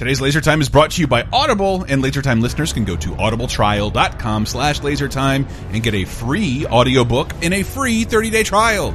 Today's Laser Time is brought to you by Audible, and Laser Time listeners can go to audibletrial.com slash lasertime and get a free audiobook and a free 30-day trial.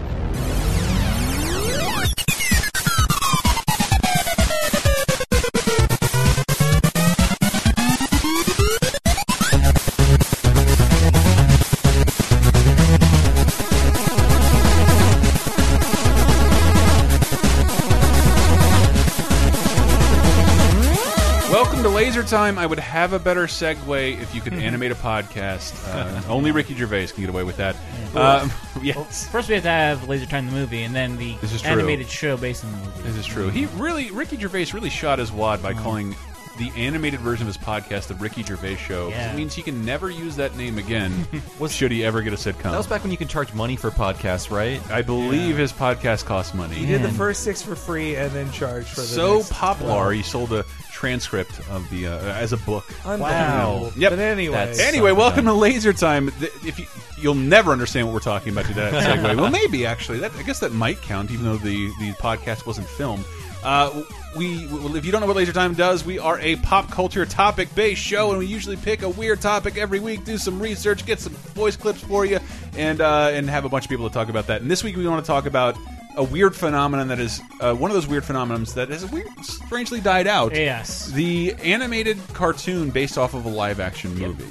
Time. I would have a better segue if you could animate a podcast. Uh, only Ricky Gervais can get away with that. Um, yes, First, we have to have Laser Time the movie, and then the This is true. animated show based on the movie. this is true. He really, Ricky Gervais really shot his wad Uh-huh. by calling the animated version of his podcast the Ricky Gervais Show. Yeah. It means he can never use that name again. was, should he ever get a sitcom? That was back when you could charge money for podcasts, right? I believe his podcast cost money. He did the first six for free and then charged for the so next popular, 12. he sold a transcript of the uh, as a book. Unbelievable. Yep. But anyway, That's- Anyway, Son of welcome to. Laser Time. If you, you'll never understand what we're talking about today, that well, maybe actually. That, I guess that might count, even though the the podcast wasn't filmed. Uh, we, if you don't know what Laser Time does, we are a pop culture topic based show, and we usually pick a weird topic every week, do some research, get some voice clips for you, and uh, and have a bunch of people to talk about that. And this week we want to talk about a weird phenomenon that is uh, one of those weird phenomenons that has weird, strangely died out. Yes. The animated cartoon based off of a live action movie.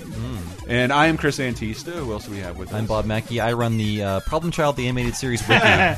And I am Chris Antista. Who else do we have with us? I'm Bob Mackey. I run the uh, Problem Child, the animated series. Wiki. uh,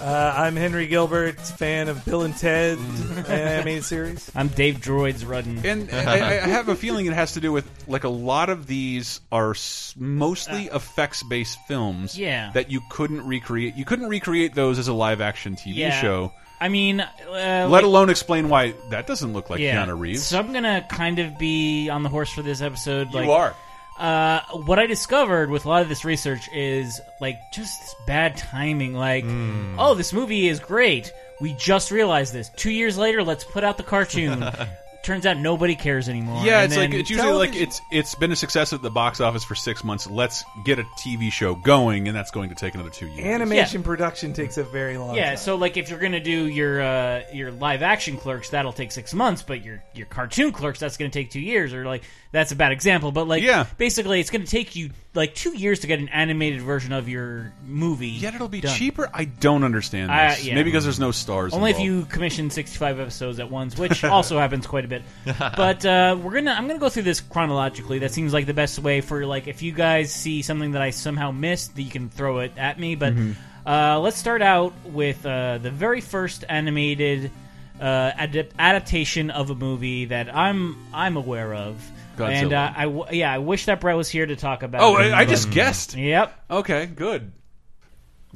I'm Henry Gilbert, fan of Bill and Ted Mm. animated series. I'm Dave Droids Rudden. And I, I have a feeling it has to do with like a lot of these are s- mostly effects based films. Yeah. That you couldn't recreate. You couldn't recreate those as a live action TV Yeah. show. I mean, uh, Let like- alone explain why that doesn't look like yeah. Keanu Reeves. So I'm gonna kind of be on the horse for this episode. Like, you are. Uh, what I discovered with a lot of this research is like just bad timing. Like, Hmm. oh, this movie is great. We just realized this. Two years later, let's put out the cartoon. Turns out nobody cares anymore. Yeah, And it's like it's usually like it's it's been a success at the box office for six months. Let's get a TV show going, and that's going to take another two years. Animation production takes a very long Yeah, time. so like if you're gonna do your uh, your live action clerks, that'll take six months, but your your cartoon clerks, that's gonna take two years, or like that's a bad example, but like Yeah. basically it's gonna take you like two years to get an animated version of your movie. Yet it'll be done. cheaper. I don't understand Uh, this. yeah. Maybe because there's no stars. Only if you commission 65 episodes at once, which also happens quite a bit. But uh, we're gonna, I'm gonna go through this chronologically. That seems like the best way for like if you guys see something that I somehow missed, that you can throw it at me. But Mm-hmm. uh, let's start out with uh, the very first animated uh, adap- adaptation of a movie that I'm I'm aware of. Godzilla. And uh, I w- yeah, I wish that Brett was here to talk about. Oh, it, I, I just guessed. Yep. Okay, good.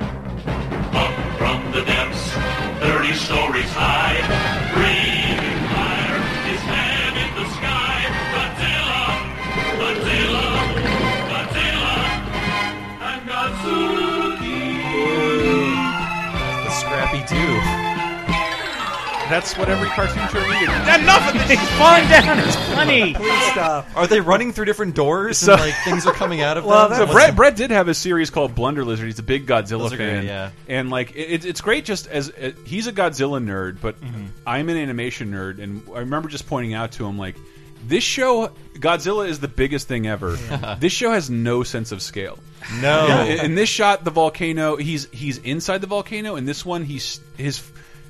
Up from the depths, 30 stories high, breathing the Scrappy Doo. That's what every cartoon show needed. Enough of this. Calm down. It's funny. Please stop. Are they running through different doors So- and like things are coming out of Well, them? So that's- Brett, Brett did have a series called Blunder Lizard. He's a big Godzilla Those are fan, great, yeah. and like it, it's great. Just as uh, he's a Godzilla nerd, but Mm-hmm. I'm an animation nerd, and I remember just pointing out to him like this show, Godzilla is the biggest thing ever. this show has no sense of scale. no. in, in this shot, the volcano, he's he's inside the volcano. In this one, he's his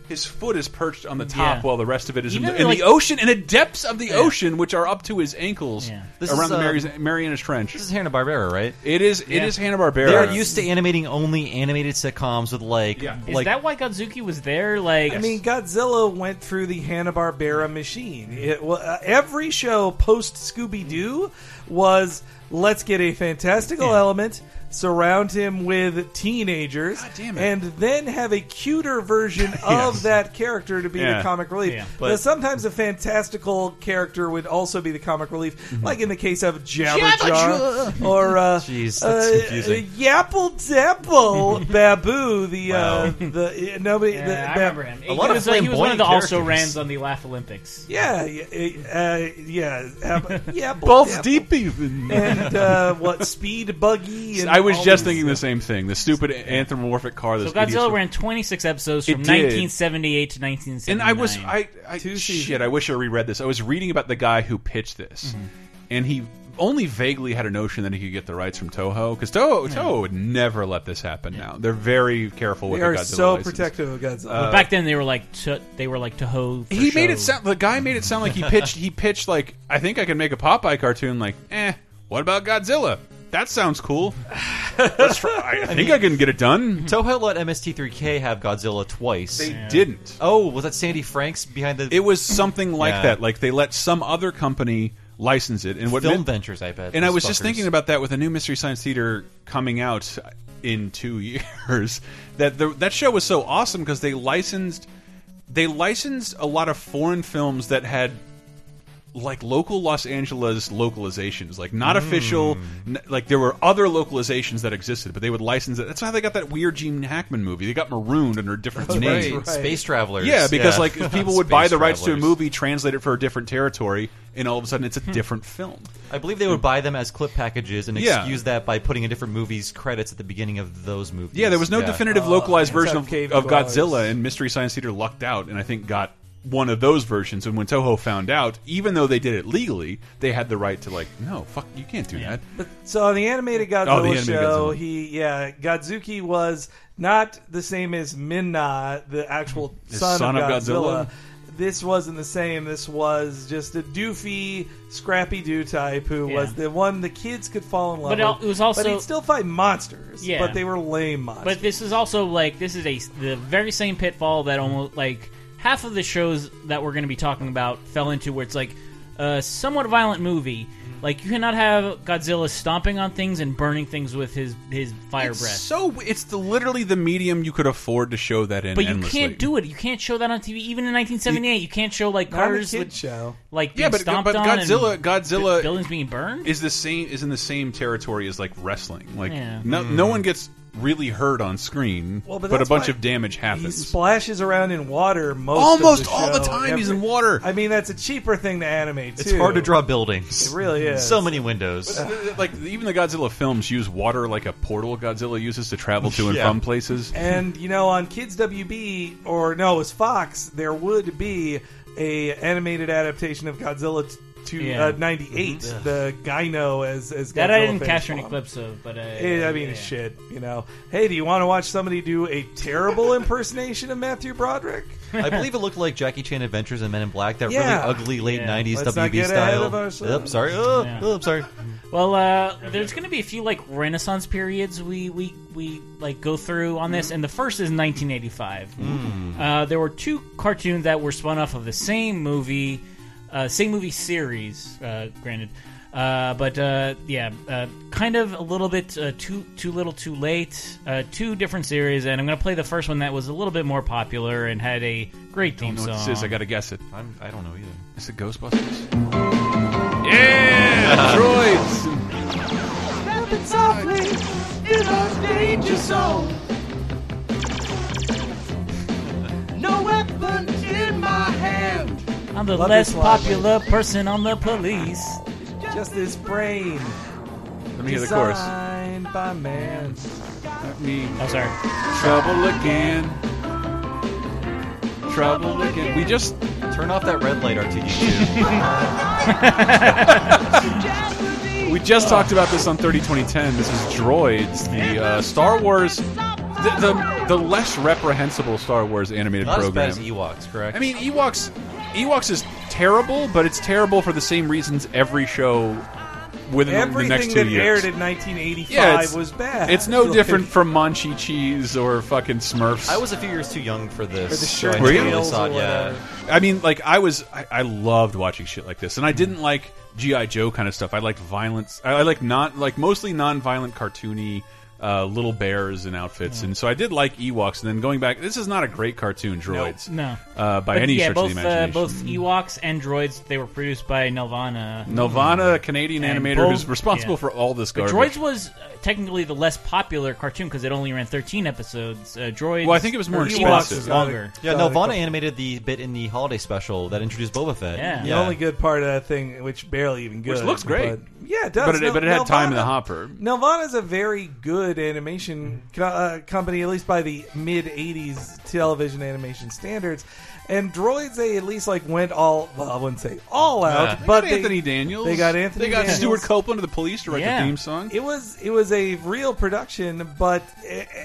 his foot is perched on the top, Yeah. while the rest of it is in, Even the, in like- the ocean, in the depths of the ocean, which are up to his ankles, Yeah. This around is, the uh, Marias- Marianas Trench. This is Hanna Barbera, right? It is. It Yeah. is Hanna Barbera. They're used to animating only animated sitcoms with like, Yeah. Is like that why Godzooky was there? Like, I mean, Godzilla went through the Hanna Barbera machine. It, well, uh, every show post Scooby Doo was let's get a fantastical Yeah. element, surround him with teenagers, God damn it. and then have a cuter version Yes. of that character to be Yeah. the comic relief. Yeah. But sometimes a fantastical character would also be the comic relief, Mm-hmm. like in the case of Jabberjaw or uh, Jeez, that's uh, confusing. Yapple Dapple Babu. The uh, the uh, nobody. yeah, the, I Ba- remember him. A he lot of was, like, he was one of the also characters. rans on the Laugh Olympics. Yeah, yeah, uh, yeah, uh, yeah. balls Apple. deep even. And uh, what speed buggy? And, I I was all just these- thinking the same thing. The stupid anthropomorphic car. So those idiots Godzilla were- ran 26 episodes from It did. 1978 to 1979. and I was I, I Two shit. seasons. I wish I reread this. I was reading about the guy who pitched this, Mm-hmm. and he only vaguely had a notion that he could get the rights from Toho because Toho Toho would never let this happen. Now they're very careful with They the are Godzilla so license. protective of Godzilla. But back then they were like to, they were like Toho. for He made it show. sound. The guy made it sound like he pitched. he pitched like I think I can make a Popeye cartoon. Like, eh, what about Godzilla? That sounds cool. Let's try. I think I can get it done. Toho let MST3K have Godzilla twice. They didn't. oh, was that Sandy Franks behind the It was something like Yeah. that. Like they let some other company license it, and what Film meant- Ventures? I bet. And I those was just thinking about that with a new Mystery Science Theater coming out in two years. That the, that show was so awesome because they licensed they licensed a lot of foreign films that had like local Los Angeles localizations, like not official. n- Like there were other localizations that existed, but they would license it. That's how they got that weird Gene Hackman movie. They got marooned under different That's names. right. Right. Space Travelers. Yeah, because like people would buy Space the rights to a movie, translate it for a different territory, and all of a sudden it's a Hmm. different film. I believe they would buy them as clip packages and Yeah. excuse that by putting a different movies credits at the beginning of those movies. Yeah, there was no Yeah. definitive localized version of, of Godzilla, and Mystery Science Theater lucked out, and I think got one of those versions. And when Toho found out, even though they did it legally, they had the right to like, no, fuck, you can't do that. But so on the animated Godzilla Oh, the animated show, Godzilla. he yeah, Godzooky was not the same as Minya, the actual son, son of of Godzilla. Godzilla? This wasn't the same. This was just a doofy, scrappy do type who Yeah. was the one the kids could fall in love But with. it was also- but he'd still fight monsters. Yeah. but they were lame monsters. But this is also like this is a the very same pitfall that almost like half of the shows that we're going to be talking about fell into, where it's like a somewhat violent movie. Mm-hmm. Like you cannot have Godzilla stomping on things and burning things with his his fire It's breath. so it's the literally the medium you could afford to show that in. but you endlessly. can't do it. You can't show that on TV. Even in 1978, you, can't show like cars with, show. like being Yeah, but stomped but on Godzilla Godzilla buildings being burned. is the same is in the same territory as like wrestling. Like Yeah. no no mm. one gets really hurt on screen, Well, but but, a bunch of damage He happens. splashes around in water most Almost of the all the show. time he's in water. I mean, that's a cheaper thing to animate. It's hard to draw buildings. It really is. So many windows. Uh, like even the Godzilla films use water like a portal Godzilla uses to travel to and Yeah. from places. And you know, on Kids WB or no, it was Fox. There would be a animated adaptation of Godzilla t- to Yeah. uh, '98. The Gyno as as that Godzilla I didn't face capture any form. clips of, but uh, Eh, I mean, yeah. shit. You know, hey, do you want to watch somebody do a terrible impersonation of Matthew Broderick? I believe it looked like Jackie Chan Adventures and Men in Black. That Yeah. really ugly late Yeah. '90s Let's not WB get ahead style. of ourselves. Yep, sorry. Oh, Yeah. oh, I'm sorry. Well, uh, there's going to be a few like Renaissance periods we we we like go through on this, and the first is 1985. Uh, there were two cartoons that were spun off of the same movie, uh, same movie series. Uh, granted, uh, but uh, yeah, uh, kind of a little bit uh, too too little, too late. Uh, two different series, and I'm going to play the first one that was a little bit more popular and had a great I don't theme know what this is. I got to guess it. I'm, I don't know either. Is it Ghostbusters? Yeah, droids. I'm the Love less this line. popular person on the police. Just this brain Let me hear the chorus. designed by man. Let me Oh, sorry. trouble again. Trouble again. We just Turn off that red light, R2D2. We just talked about this on 30 2010. This is Droids, the uh, Star Wars, the, the the less reprehensible Star Wars animated Not as program. bad as Ewoks, correct? I mean, Ewoks, Ewoks is terrible, but it's terrible for the same reasons every show within the Everything next two that years. aired in 1985 yeah, was bad. It's no Like, different from Monchhichis or fucking Smurfs. I was a few years too young for this. Or the so I shirt Were you? really saw it, yeah. I mean, like I was, I, I loved watching shit like this, and I didn't like GI Joe kind of stuff. I liked violence. I, I like not like mostly non-violent, cartoony. Uh, little bears and outfits, and so I did like Ewoks. And then going back, this is not a great cartoon, droids, No. uh, by But any yeah, stretch both of the uh, imagination. both Ewoks and droids they were produced by Nelvana. Nelvana, a Canadian And animator both- who's responsible yeah. for all this But garbage. droids was technically the less popular cartoon because it only ran 13 episodes. Uh, Droids. Well, I think it was more Ewoks expensive. is Longer. Yeah, got no, a Vaughn couple- animated the bit in the holiday special that introduced Boba Fett. Yeah. The only good part of that thing, which barely even good, Which looks great. but- yeah, it does. But it, Nel- but it had time in the hopper. Nelvana- hopper. Nelvana's a very good animation co- uh, company, at least by the mid '80s television animation standards. And Droids, they at least like went all. Well, I wouldn't say all out, Yeah. They but got they- Anthony Daniels. They got Anthony. They got Daniels. Stewart Copeland of the Police to write Yeah. the theme song. It was it was a real production, but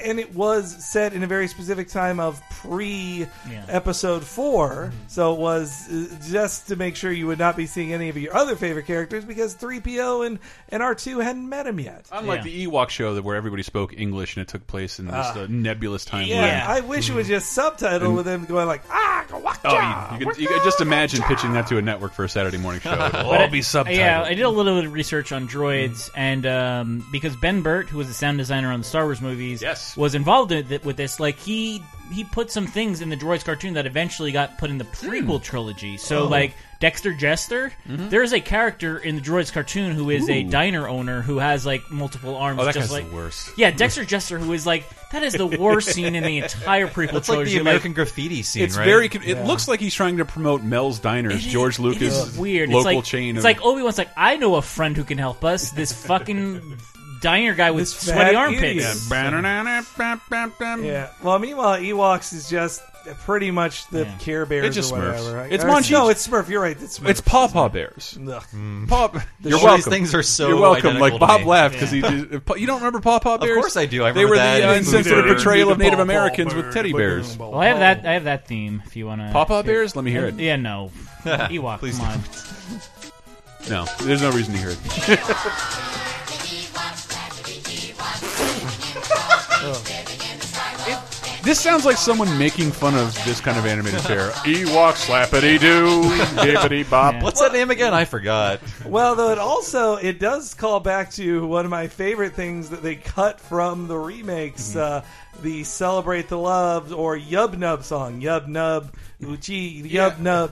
and it was set in a very specific time of pre Yeah. episode four. So it was uh, just to make sure you would not be seeing any of your other favorite characters because three PO and and R two hadn't met him yet. Unlike Yeah. the Ewok show, that where everybody spoke English and it took place in this uh, nebulous time. Yeah, where- I wish it was just subtitled with them going like ah, watcha, Oh, you, you, could, you could just imagine pitching that to a network for a Saturday morning show. It'll all But be I- subtitled. Yeah, I did a little bit of research on droids, and um, because Ben Burtt, who was the sound designer on the Star Wars movies, Yes. was involved in th- with this. Like he he put some things in the droids cartoon that eventually got put in the prequel Hmm. trilogy. Oh. So like Dexter Jettster, Mm-hmm. there is a character in the droids cartoon who is a diner owner who has like multiple arms. Oh, that just guy's like the worst. Yeah, Dexter Jettster, who is like that is the worst scene in the entire prequel That's like trilogy. the American graffiti scene, It's right? very. con- It looks like he's trying to promote Mel's Diners, It is- George it Lucas' is weird. local it's like, chain. It's of, like Obi Wan's like, I know a friend who can help us. This fucking diner guy with This sweaty fat armpits. idiot. yeah. Yeah. Well, meanwhile, Ewoks is just pretty much the Yeah. Care Bears It's just or whatever. right? It's Or- Monty. No, it's Smurf. You're right. It's Smurf. It's Paw Paw Bears. Ugh. Paw, you're All these things are so You're welcome. Like Bob me. laughed because he. Did, you don't remember Paw Paw Bears? Of course I do. I they were remember the that. uh, insensitive portrayal of Native Paw Paw Americans with teddy bears. Well, I have that. I have that theme. If you want to. Paw Paw Bears. Let me hear it. Yeah, no. Ewok. Please come on. No, there's no reason to hear it. It- This sounds like someone making fun of this kind of animated fair. Ewok slappity doo, bippity bop. Yeah. What's that name again? I forgot. Well, though it also it does call back to one of my favorite things that they cut from the remakes, Mm-hmm. uh, the "Celebrate the Love" or "Yub Nub" song. Yub Nub, Uchi, Yub Nub,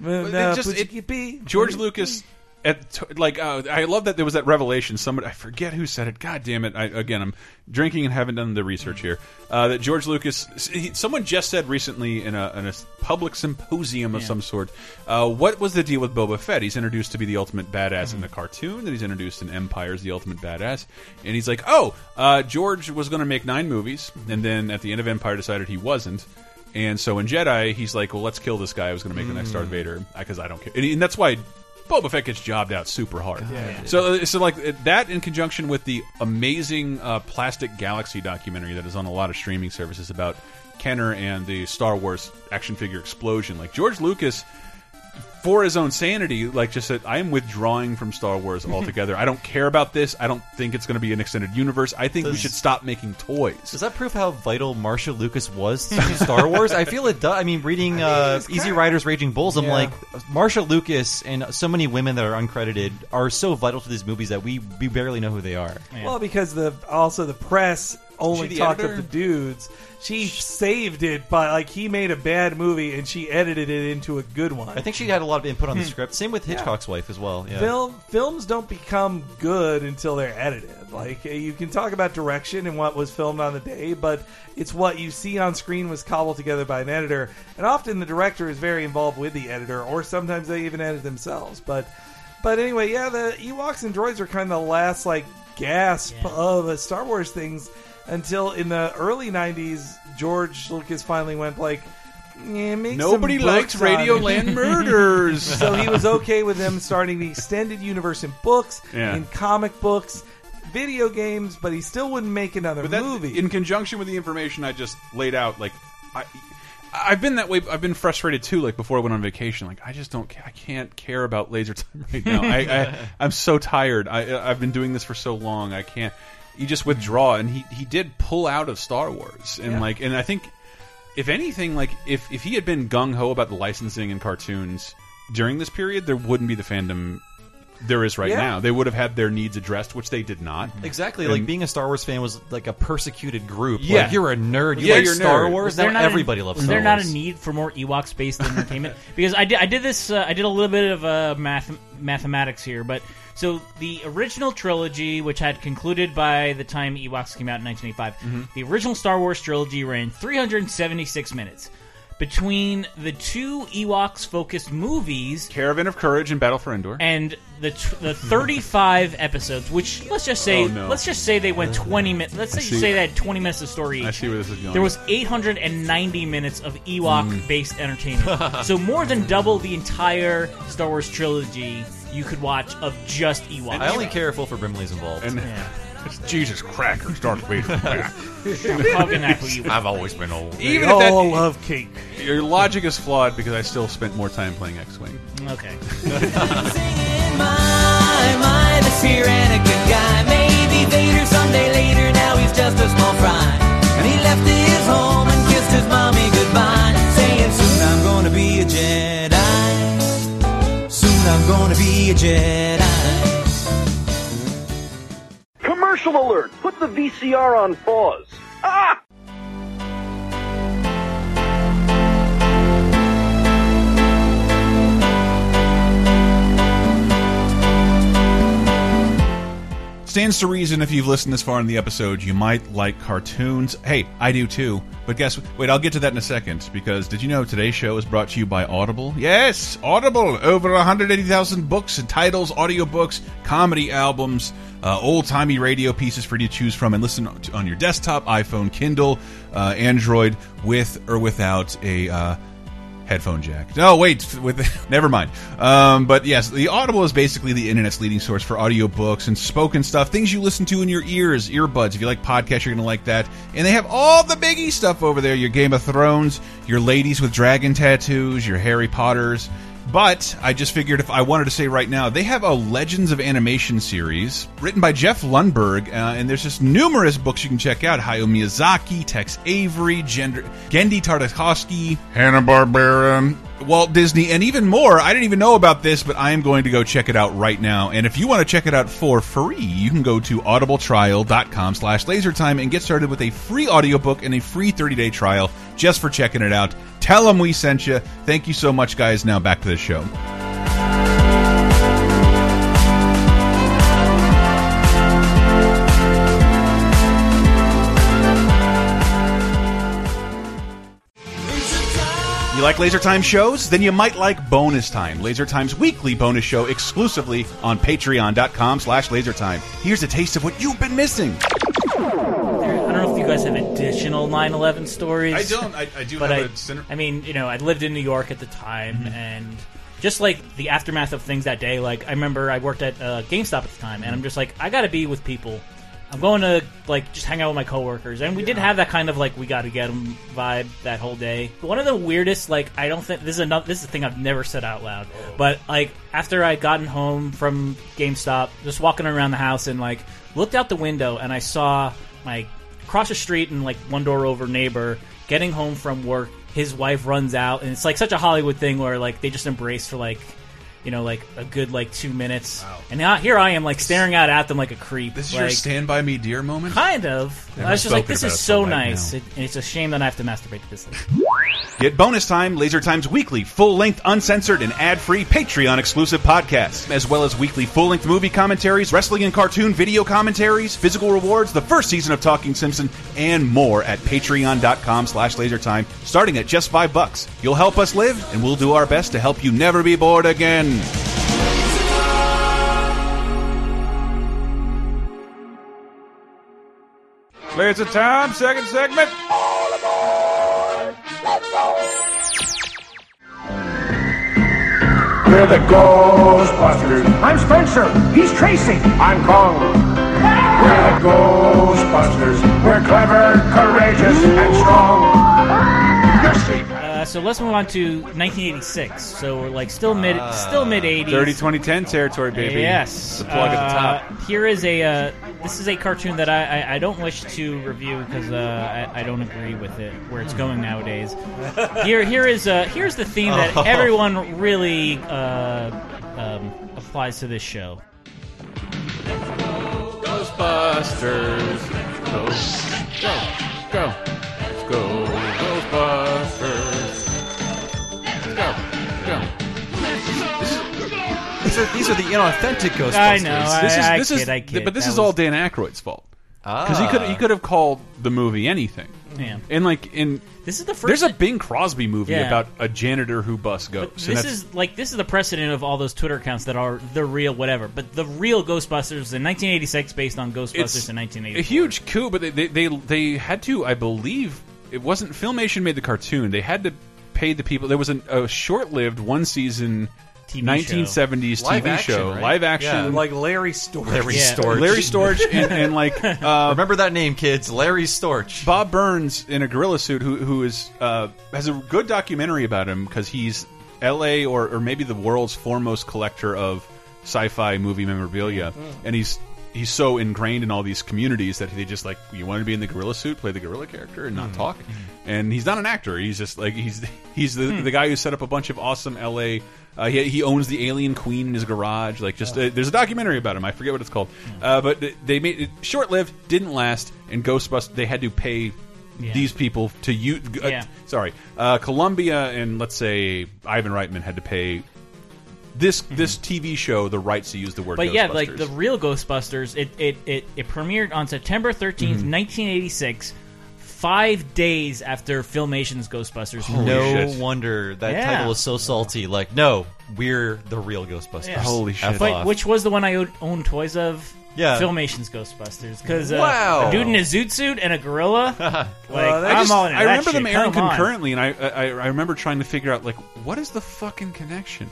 it Nub, just- it- George Lucas, at like, uh, I love that there was that revelation. Somebody, I forget who said it. God damn it! I, again, I'm drinking and haven't done the research here. Uh, that George Lucas, he, someone just said recently in a, in a public symposium of Yeah. some sort. Uh, what was the deal with Boba Fett? He's introduced to be the ultimate badass in the cartoon. Then he's introduced in Empire as the ultimate badass, and he's like, oh, uh, George was going to make nine movies, and then at the end of Empire decided he wasn't. And so in Jedi, he's like, "Well, let's kill this guy who's going to make the next Darth Vader because I don't care." And, and that's why Boba Fett gets jobbed out super hard. So, uh, so like that in conjunction with the amazing uh, Plastic Galaxy documentary that is on a lot of streaming services about Kenner and the Star Wars action figure explosion. Like George Lucas, for his own sanity, like just said, I am withdrawing from Star Wars altogether. I don't care about this. I don't think it's going to be an extended universe. I think we should stop making toys. Does that prove how vital Marcia Lucas was to Star Wars? I feel it does. I mean, reading uh, Easy Riders, Raging Bulls, I'm like, Marcia Lucas and so many women that are uncredited are so vital to these movies that we, we barely know who they are. Well, because the also the press only the talked editor? up the dudes. She saved it by like he made a bad movie and she edited it into a good one. I think she had a lot of input on the script. Same with Hitchcock's wife as well. Yeah. Film films don't become good until they're edited. Like uh, you can talk about direction and what was filmed on the day, but it's what you see on screen was cobbled together by an editor. And often the director is very involved with the editor, or sometimes they even edit themselves. But but anyway, yeah, the Ewoks and droids are kind of the last like gasp Yeah. of uh, Star Wars things until in the early '90s, George Lucas finally went like. Yeah, Nobody likes it." Radioland murders. so he was okay with them starting the extended universe in books, Yeah. in comic books, video games, but he still wouldn't make another But that, movie. in conjunction with the information I just laid out, like I, I've been that way. I've been frustrated too. Like before I went on vacation, like I just don't. I can't care about Laser Time right now. I, I I'm so tired. I I've been doing this for so long. I can't. You just withdraw, and he he did pull out of Star Wars, and Yeah. like, and I think if anything, like if if he had been gung ho about the licensing and cartoons during this period, there wouldn't be the fandom there is right Yeah. now. They would have had their needs addressed, which they did not. Exactly, And- like being a Star Wars fan was like a persecuted group. Yeah. like, you're a nerd. You Yeah, like you're Star nerd. Wars. Now everybody a, loves Is Star there not a need for more Ewoks based entertainment? because I did, I did this. Uh, I did a little bit of uh, math mathematics here, but so the original trilogy, which had concluded by the time Ewoks came out in 1985, Mm-hmm. the original Star Wars trilogy ran 376 minutes. Between the two Ewoks focused movies, Caravan of Courage and Battle for Endor. and the t- the 35 episodes, which let's just say Oh, no. let's just say they went 20 minutes. Let's say, see. say they had 20 minutes of story each. I see where this is going. There was 890 minutes of Ewok-based entertainment, so more than double the entire Star Wars trilogy you could watch of just Ewoks. I only care if Wilford Brimley's involved. and Yeah. Jesus crackers, Darth Vader. Fucking that you. I've always been old. Even They if that, all love cake. your logic is flawed because I still spent more time playing X-wing. Okay. My, my, this here Anakin guy. Maybe Vader someday later, now he's just a small fry. And he left I'm gonna be a Jedi. Commercial alert! Put the VCR on pause. Ah! Stands to reason if you've listened this far in the episode, you might like cartoons. Hey, I do too. But guess wait, I'll get to that in a second because did you know today's show is brought to you by Audible? Yes, Audible. Over 180,000 books and titles, audiobooks, comedy albums, uh, old-timey radio pieces for you to choose from and listen on your desktop, iPhone, Kindle, uh, Android with or without a uh, headphone jack. No, wait, with never mind. Um, but yes, the Audible is basically the internet's leading source for audiobooks and spoken stuff, things you listen to in your ears, earbuds. If you like podcasts, you're going to like that. And they have all the biggie stuff over there: your Game of Thrones, your ladies with dragon tattoos, your Harry Potters. But I just figured if I wanted to say right now, they have a Legends of Animation series written by Jeff Lenburg, uh, and there's just numerous books you can check out: Hayao Miyazaki, Tex Avery, Gender, Genndy Tartakovsky, Hanna Barbera, Walt Disney, and even more. I didn't even know about this, but I am going to go check it out right now. And if you want to check it out for free, you can go to audibletrial.com slash lasertime and get started with a free audiobook and a free 30-day trial just for checking it out. Tell them we sent you. Thank you so much, guys. Now back to the show. You like Laser Time shows? Then you might like Bonus Time, Laser Time's weekly bonus show exclusively on patreon.com slash lasertime. Here's a taste of what you've been missing. Guys have additional 9/11 stories. I don't. I, I do but have I, a center. I mean, you know, I lived in New York at the time, Mm-hmm. and just like the aftermath of things that day, like I remember I worked at uh, GameStop at the time, Mm-hmm. and I'm just like, I got to be with people. I'm going to like just hang out with my coworkers, and we did have that kind of like we got to get them vibe that whole day. One of the weirdest, like I don't think this is another. This is a thing I've never said out loud, but like after I gotten home from GameStop, just walking around the house and like looked out the window, and I saw my across the street and like one door over neighbor getting home from work his wife runs out and it's like such a hollywood thing where like they just embrace for like you know like a good like two minutes. And now here i am like staring out at them like a creep. This is like, your Stand By Me Dear moment? kind of. I was just like this is so nice. it, and it's a shame that i have to masturbate to this thing. Get bonus time, Laser Time's weekly, full length, uncensored, and ad free Patreon exclusive podcast, as well as weekly full length movie commentaries, wrestling and cartoon video commentaries, physical rewards, the first season of Talking Simpson, and more at patreon.com slash lasertime, starting at just five bucks. You'll help us live, and we'll do our best to help you never be bored again. Laser Time, second segment. all We're the Ghostbusters. I'm Spencer. He's Tracy. I'm Kong. We're the Ghostbusters. We're clever, courageous, and strong. You're Steve. uh, so let's move on to 1986. So we're like still mid, still mid 80s. 30 2010 territory, baby. Yes. The plug at the top. Uh, Here is a. Uh, this is a cartoon that I, I, I don't wish to review because uh, I, I don't agree with it where it's going nowadays. Here here is uh, here's the theme that Oh. everyone really uh, um, applies to this show. Ghostbusters. Go. Go. Go. Let's go. Ghostbusters. Go. Go. These are, these are the inauthentic Ghostbusters. I know, I- This is this kid, is I kid. but this That is all was- Dan Aykroyd's fault. Ah. Because he could he could have called the movie anything. Yeah. And like in This is the first. there's a Bing Crosby movie Yeah. about a janitor who busts ghosts. and this that's- is like this is the precedent of all those Twitter accounts that are the real whatever. But the real Ghostbusters in 1986, based on Ghostbusters it's in a huge coup, but they, they they they had to, I believe, it wasn't Filmation made the cartoon. They had to pay the people. There was an, a short-lived one season. TV 1970s Live TV action, show, right? live action, Yeah. like Larry Storch. Larry Yeah. Storch. Larry Storch, and, and like uh, Remember that name, kids. Larry Storch. Bob Burns in a gorilla suit, who who is uh, has a good documentary about him because he's L.A. or or maybe the world's foremost collector of sci-fi movie memorabilia, and he's he's so ingrained in all these communities that they just like you want to be in the gorilla suit, play the gorilla character, and not talk. And he's not an actor; he's just like he's he's the the guy who set up a bunch of awesome L.A. Uh, he, he owns the Alien Queen in his garage. Like, just uh, there's a documentary about him. I forget what it's called, uh, but they made it short lived, didn't last, and Ghostbusters. They had to pay Yeah. these people to you, Uh, Yeah. Sorry, uh, Columbia and let's say Ivan Reitman had to pay this this TV show the rights to use the word. Mm-hmm. But yeah, like the real Ghostbusters, it it, it, it premiered on September 13th, Mm-hmm. 1986, five days after Filmation's Ghostbusters. no shit. wonder that Yeah. title was so salty. Like, no, we're the real Ghostbusters. Yeah. Holy shit. But which was the one I owned, owned toys of? Yeah. Filmation's Ghostbusters. Because uh, Wow. a dude in a zoot suit and a gorilla. like, Well, I'm just- all into I that remember them airing Come on. concurrently, and I, I I remember trying to figure out like what is the fucking connection?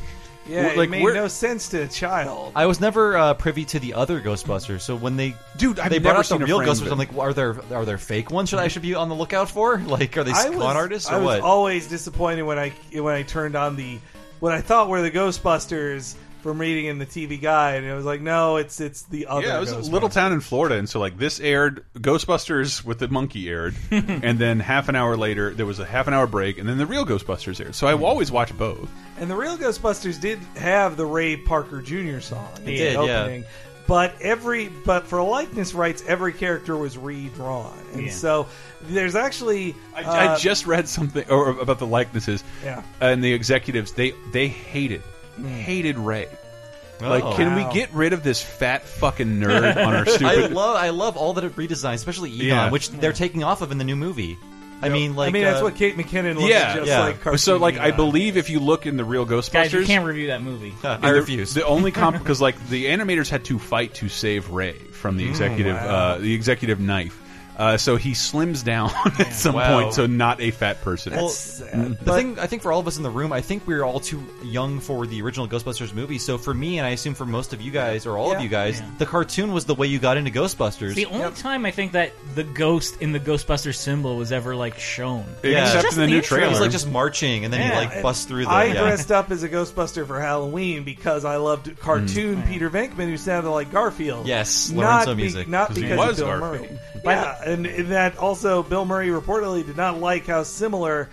Yeah, Like, it made we're- no sense to a child. I was never uh, privy to the other Ghostbusters, so when they Dude, I've they never brought out seen the a real frame of Ghostbusters, it. I'm like, are there are there fake ones? Should I should be on the lookout for? Like, are they I con was, artists or I was what? always disappointed when I when I turned on the what I thought were the Ghostbusters from reading in the TV guide, and it was like, no, it's it's the other. Yeah, it was a little town in Florida, and so like this aired Ghostbusters with the monkey aired, and then half an hour later there was a half an hour break, and then the real Ghostbusters aired. So I always watch both. And the real Ghostbusters did have the Ray Parker Jr. song. in the did, yeah. But every but for likeness rights, every character was redrawn, and Yeah. so there's actually I, uh, I just read something or about the likenesses. Yeah. and the executives they they hated hated Ray. Like, Oh. can Wow. we get rid of this fat fucking nerd on our I love I love all that it redesigned, especially Egon, Yeah. which they're taking off of in the new movie. I mean, like I mean, that's uh, what Kate McKinnon looks yeah, just yeah. like. so like I believe if you look in the real Ghostbusters, Guys, you can't review that movie. I refuse. The only comp because like the animators had to fight to save Ray from the Mm, executive uh, the executive knife. Uh, so he slims down at some Wow. point so not a fat person. Well, That's sad. the thing I think for all of us in the room, I think we're all too young for the original Ghostbusters movie. So for me, and I assume for most of you guys or all Yeah. of you guys, Yeah. the cartoon was the way you got into Ghostbusters. The only time I think that the ghost in the Ghostbusters symbol was ever like shown. Yeah. Except Just in the the new intro. trailer. He's like just marching, and then Yeah. he like busts through the. I yeah. dressed up as a Ghostbuster for Halloween because I loved cartoon Peter Venkman who sounded like Garfield. Yes, not Lorenzo be- music. not 'Cause he because was of Bill Garfield. Murray. By Yeah, and, that also Bill Murray reportedly did not like how similar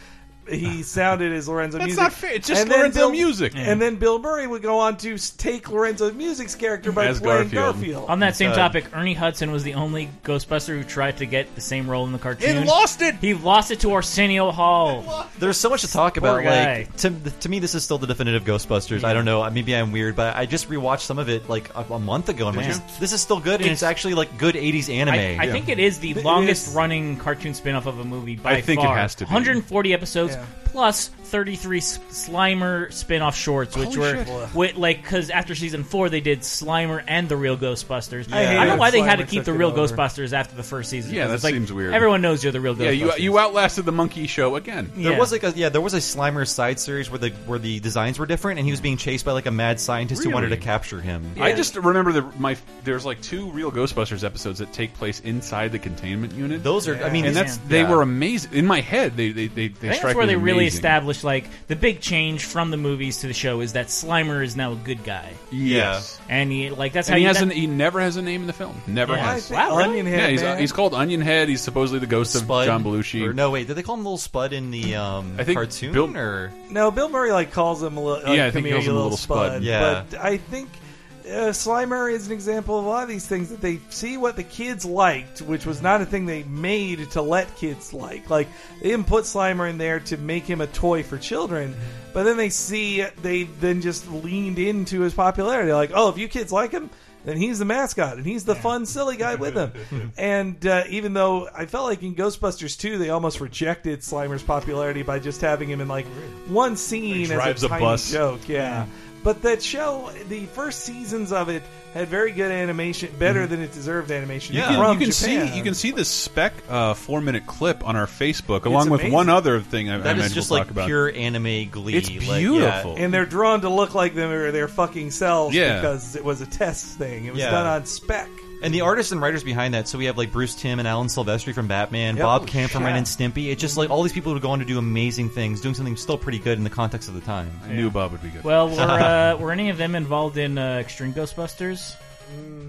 he sounded as Lorenzo That's Music. not fair. It's just And then Lorenzo Bill- Music. And then Bill Murray would go on to take Lorenzo Music's character by As playing Garfield. Garfield. On that same topic, Ernie Hudson was the only Ghostbuster who tried to get the same role in the cartoon. and lost it. He lost it to Arsenio Hall. There's so much to talk Poor about. guy. Like to, to me, this is still the definitive Ghostbusters. I don't know. Maybe I'm weird, but I just rewatched some of it like a, a month ago, and was Yeah. just, this is still good, and It's- it's, actually like good '80s anime. I, I think it is the It longest is. running cartoon spin-off of a movie by I think it far. has to be. 140 episodes Yeah. Plus 33 S- Slimer spin-off shorts, which Holy were shit. wi- like because after season four they did Slimer and the real Ghostbusters. I I, don't know hated why they had to Slimer keep the took it real over. Ghostbusters after the first season. Yeah, 'cause that it's like, seems weird. Everyone knows you're the real yeah, Ghostbusters. you you outlasted the monkey show again. There Yeah. was like a yeah, there was a Slimer side series where the where the designs were different, and he was being chased by like a mad scientist who wanted to Really? capture him. I just remember the my there's like two real Ghostbusters episodes that take place inside the containment unit. Those are, I mean, and these- that's they yeah. were amazing in my head. They they they, they I think strike that's where me they as really really amazing. established like the big change from the movies to the show is that Slimer is now a good guy, Yes. and he like that's And how he you, has that- an, he never has a name in the film. Never Yeah. Has. Wow, really? Onion Head, Yeah, he's, man. he's called Onion Head. He's supposedly the ghost Spud of John Belushi. Or no, wait, did they call him Little Spud in the um, I think cartoon? Bill- or No, Bill Murray like calls him a little. Like, Yeah, I think he calls him a little spud." Yeah. but I think uh, Slimer is an example of a lot of these things that they see what the kids liked, which was not a thing they made to let kids like. Like they didn't put Slimer in there to make him a toy for children, but then they see they then just leaned into his popularity. Like, oh, if you kids like him. Then he's the mascot, and he's the fun, silly guy with them. and uh, even though I felt like in Ghostbusters 2, they almost rejected Slimer's popularity by just having him in like one scene drives as a a tiny bus. joke. Yeah. But that show, the first seasons of it had very good animation, better than it deserved animation. You Yeah. can, from you can Japan. see you can see the spec uh, four minute clip on our Facebook, along with one other thing I, I that is just we'll like talk about. pure anime glee. It's Like, beautiful. yeah. and they're drawn to look like them or their fucking selves Yeah. because it was a test thing. It was Yeah. done on spec. And the artists and writers behind that, so we have like Bruce Timm and Alan Silvestri from Batman, Yep. Bob Camperman Yeah. and Stimpy. It's just like all these people who go on to do amazing things, doing something still pretty good in the context of the time. I knew Bob would be good. well, were uh, were any of them involved in uh, Extreme Ghostbusters?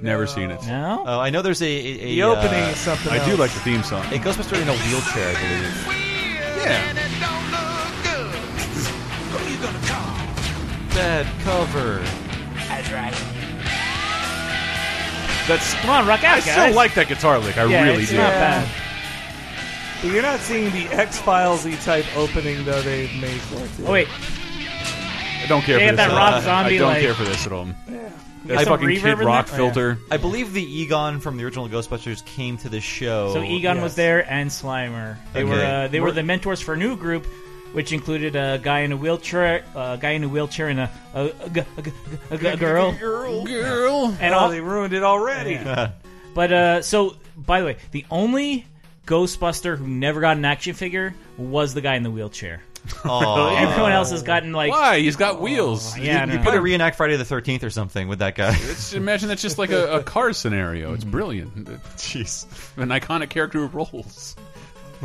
Never seen it. No. Oh, I know there's a, a, a The opening uh, is something I do like the theme song. a Ghostbuster in a wheelchair, I believe. Yeah, Bad cover. that's. That's come on, rock out, I guys. still like that guitar lick. I yeah, really it's do. not bad. But you're not seeing the X Filesy type opening though they've made for it. Oh wait, I don't care They for have this. that at all. Rob Zombie, I don't like- care for this at all. There's That some fucking reverb Kid in Rock there? filter. I believe the Egon from the original Ghostbusters came to the show. so Egon was there and Slimer. They Okay. were uh, they were We're- the mentors for a new group, which included a guy in a wheelchair, a guy in a wheelchair, and a a a girl, Girl, girl. and oh, all. they ruined it already. But uh, so by the way, the only Ghostbuster who never got an action figure was the guy in the wheelchair. Aw. Everyone else has gotten like Why? He's got wheels. yeah, I you know. could have reenact Friday the Thirteenth or something with that guy. It's, imagine that's just like a, a car scenario. It's brilliant. Jeez. An iconic character who rolls.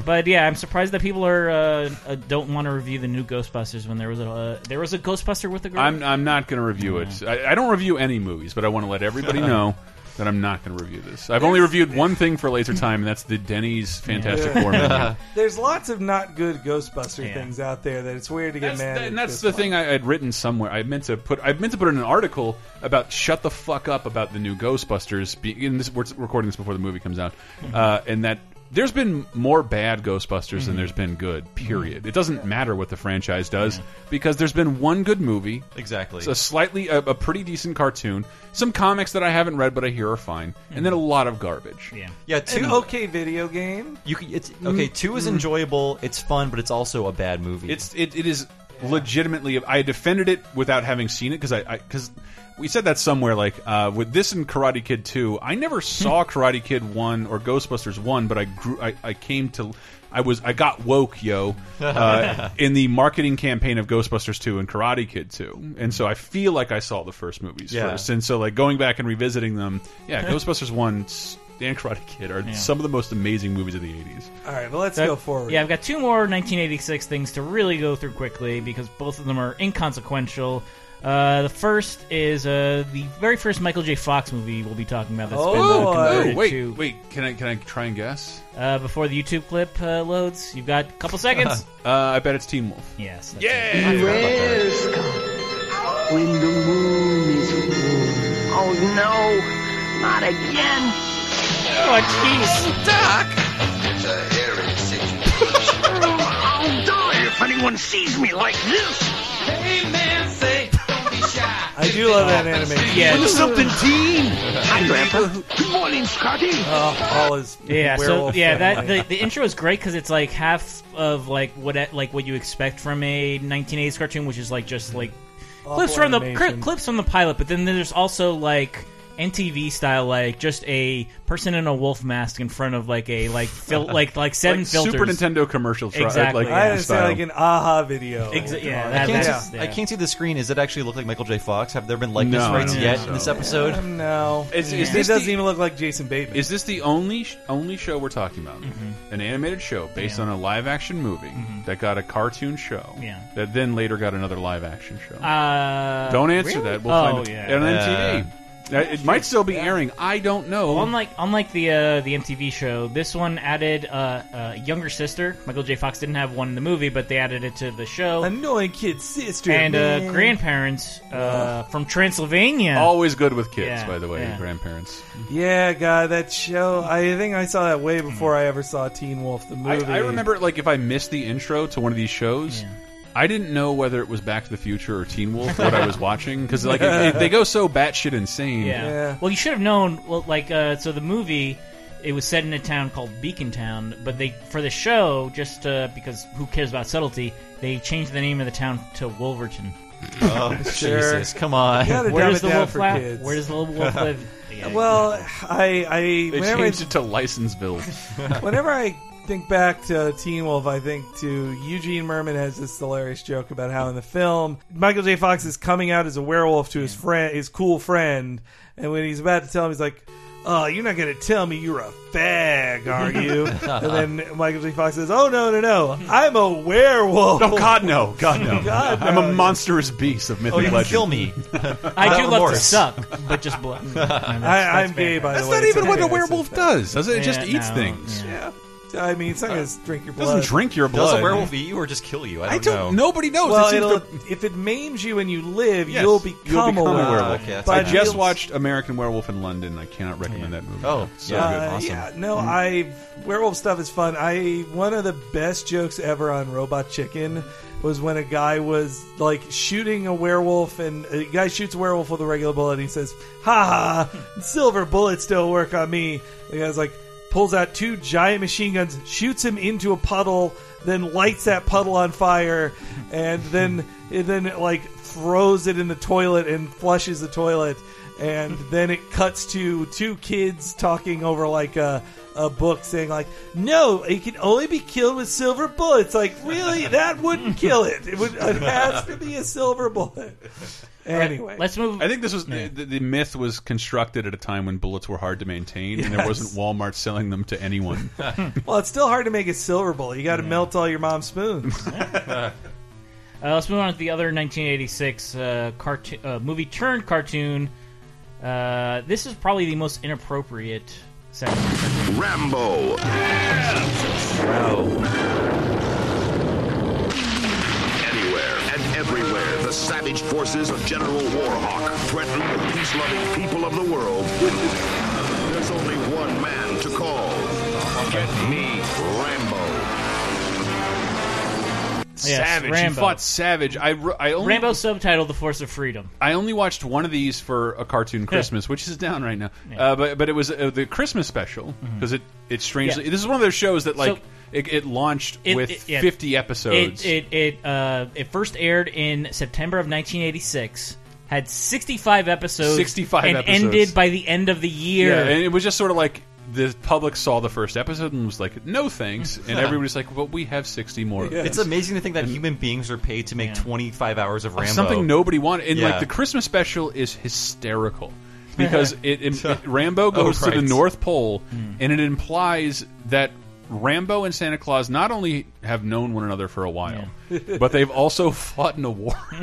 But yeah, I'm surprised that people are uh, uh, don't want to review the new Ghostbusters when there was a uh, there was a Ghostbuster with a girl. I'm I'm not going to review it. I, I don't review any movies, but I want to let everybody know that I'm not going to review this. I've only reviewed one thing for Laser Time, and that's the Denny's Fantastic Four menu. There's lots of not good Ghostbuster Yeah. things out there that it's weird to get That's, mad. the, at and that's this the one. thing I had written somewhere. I meant to put. I meant to put in an article about shut the fuck up about the new Ghostbusters. Be, and this, we're recording this before the movie comes out, uh, and that there's been more bad Ghostbusters than mm-hmm. there's been good. Mm-hmm. Period. It doesn't matter what the franchise does because there's been one good movie. Exactly. It's a slightly, a, a pretty decent cartoon. Some comics that I haven't read but I hear are fine, and then a mm-hmm. lot of garbage. yeah. yeah, two. An okay video game. You can, it's mm, okay. Two is mm. enjoyable. It's fun, but it's also a bad movie. It's it, it is legitimately. I defended it without having seen it because I because we said that somewhere like uh, with this and Karate Kid two. I never saw Karate Kid one or Ghostbusters one, but I grew. I, I came to. I was I got woke, yo, uh, in the marketing campaign of Ghostbusters two and Karate Kid two, and so I feel like I saw the first movies Yeah. first, and so like going back and revisiting them, yeah, Ghostbusters one and Karate Kid are some of the most amazing movies of the eighties. All right, but let's So- go forward. Yeah, I've got two more 1986 things to really go through quickly because both of them are inconsequential. Uh, the first is uh, the very first Michael J. Fox movie we'll be talking about. That's Oh, been uh, converted Oh, wait, to wait, can I can I try and guess? uh, before the YouTube clip uh, loads. You've got a couple seconds. Uh, I bet it's Teen Wolf. yes. that's Yeah. Beware, Scott, when the moon is full. Oh no, not again. it. Oh, jeez. It's a hairy situation. I'll die if anyone sees me like this. hey man, say, don't be shy. I do love that animation. Yeah. something, teen. Hi, Grandpa. Good morning, Scotty. Oh, all his Yeah, so werewolf yeah, that family. the, the intro is great because it's like half of like what like what you expect from a 1980s cartoon, which is like just like clips from the animation. clips from the pilot, but then there's also like MTV style, like just a person in a wolf mask in front of like a like fil- like like seven Like filters. Super Nintendo commercial. Tri- Exactly. Like, I understand style. like an aha video. Exa- yeah, I can't, that's- see, yeah. I can't see the screen. Does it actually look like Michael J. Fox? Have there been likeness No, rights yet think in this episode? Um, no, Is, is it this doesn't the, even look like Jason Bateman. Is this the only sh- only show we're talking about? An animated show based Yeah. on a live action movie that got a cartoon show. Yeah. That then later got another live action show. Uh, Don't answer really? that. We'll oh, find it yeah. on MTV. Uh, it might still be airing. I don't know. Well, unlike unlike the uh, the MTV show, this one added uh, a younger sister. Michael J. Fox didn't have one in the movie, but they added it to the show. Annoying kid sister and uh, grandparents uh, from Transylvania. Always good with kids, Yeah, by the way, yeah. grandparents. Yeah, God, that show. I think I saw that way before I ever saw Teen Wolf the I, movie. I remember, like, if I missed the intro to one of these shows, I didn't know whether it was Back to the Future or Teen Wolf what I was watching because, like, it, it- they go so batshit insane. Yeah. Well, you should have known. Well, like, uh, so the movie, it was set in a town called Beacon Town, but they for the show, just uh, because who cares about subtlety, they changed the name of the town to Wolverton. Oh, Jesus, come on. You Where does the down wolf for. Where does the little wolf live? Yeah, Well, I, I They whenever, changed it to Licenseville. whenever I think back to Teen Wolf, I think to Eugene Mirman has this hilarious joke about how in the film Michael J. Fox is coming out as a werewolf to his friend, his cool friend, and when he's about to tell him, he's like. Oh, you're not going to tell me you're a fag, are you? and then Michael J. Fox says, "Oh no, no, no! I'm a werewolf." No, God, no. God, no. God, I'm no. a monstrous beast of mythic Oh, you legend. kill me. I do love to remorse. suck, but just blood. Mm, I, I'm gay, by That's the way. not even what a okay, werewolf does, does it? It just Yeah, eats no, things. Yeah. I mean, it's not going to drink your It blood. doesn't drink your blood. Does a werewolf eat you or just kill you? I don't, I don't. know. Nobody knows. Well, It seems it'll, to- if it maims you and you live, Yes, you'll become, you'll become a a werewolf. werewolf. Okay, But I just watched American Werewolf in London. I cannot recommend that movie. Oh, so yeah. good. Uh, Awesome. Yeah, no, Mm-hmm. I werewolf stuff is fun. I one of the best jokes ever on Robot Chicken was when a guy was like shooting a werewolf, and a guy shoots a werewolf with a regular bullet. And he says, "Ha ha! Silver bullets don't work on me." The guy's like pulls out two giant machine guns, shoots him into a puddle, then lights that puddle on fire, and then and then like throws it in the toilet and flushes the toilet and then it cuts to two kids talking over like a, a book saying like no it can only be killed with silver bullets. Like really? That wouldn't kill it. It would it has to be a silver bullet. Anyway. Let's move. I think this was the, the myth was constructed at a time when bullets were hard to maintain, and there wasn't Walmart selling them to anyone. well it's still hard to make a silver bullet. You got to melt all your mom's spoons. Uh, let's move on to the other 1986 uh, cartoon uh, movie turned cartoon. Uh, this is probably the most inappropriate segment. Rambo. Anywhere and everywhere, the savage forces of General Warhawk threaten the peace-loving people of the world. There's only one man to call. Get me Yes, Savage. He fought Savage. I, I only Rambo subtitled "The Force of Freedom." I only watched one of these for a cartoon Christmas, which is down right now. Uh, but but it was uh, the Christmas special because it it strangely Yeah. this is one of those shows that like So- it, it launched It- with it- yeah. fifty episodes. It it it, uh, it first aired in September of 1986. Had 65 episodes. 65 and episodes. ended by the end of the year. Yeah, and it was just sort of like the public saw the first episode and was like, "No thanks," and everybody's like, "Well, we have sixty more." of It's amazing to think that human beings are paid to make 25 hours of Rambo. Something nobody wanted, and Yeah. like the Christmas special is hysterical because it, it, it- Rambo goes to the. North Pole, hmm. and it implies that Rambo and Santa Claus not only have known one another for a while, but they've also fought in a war,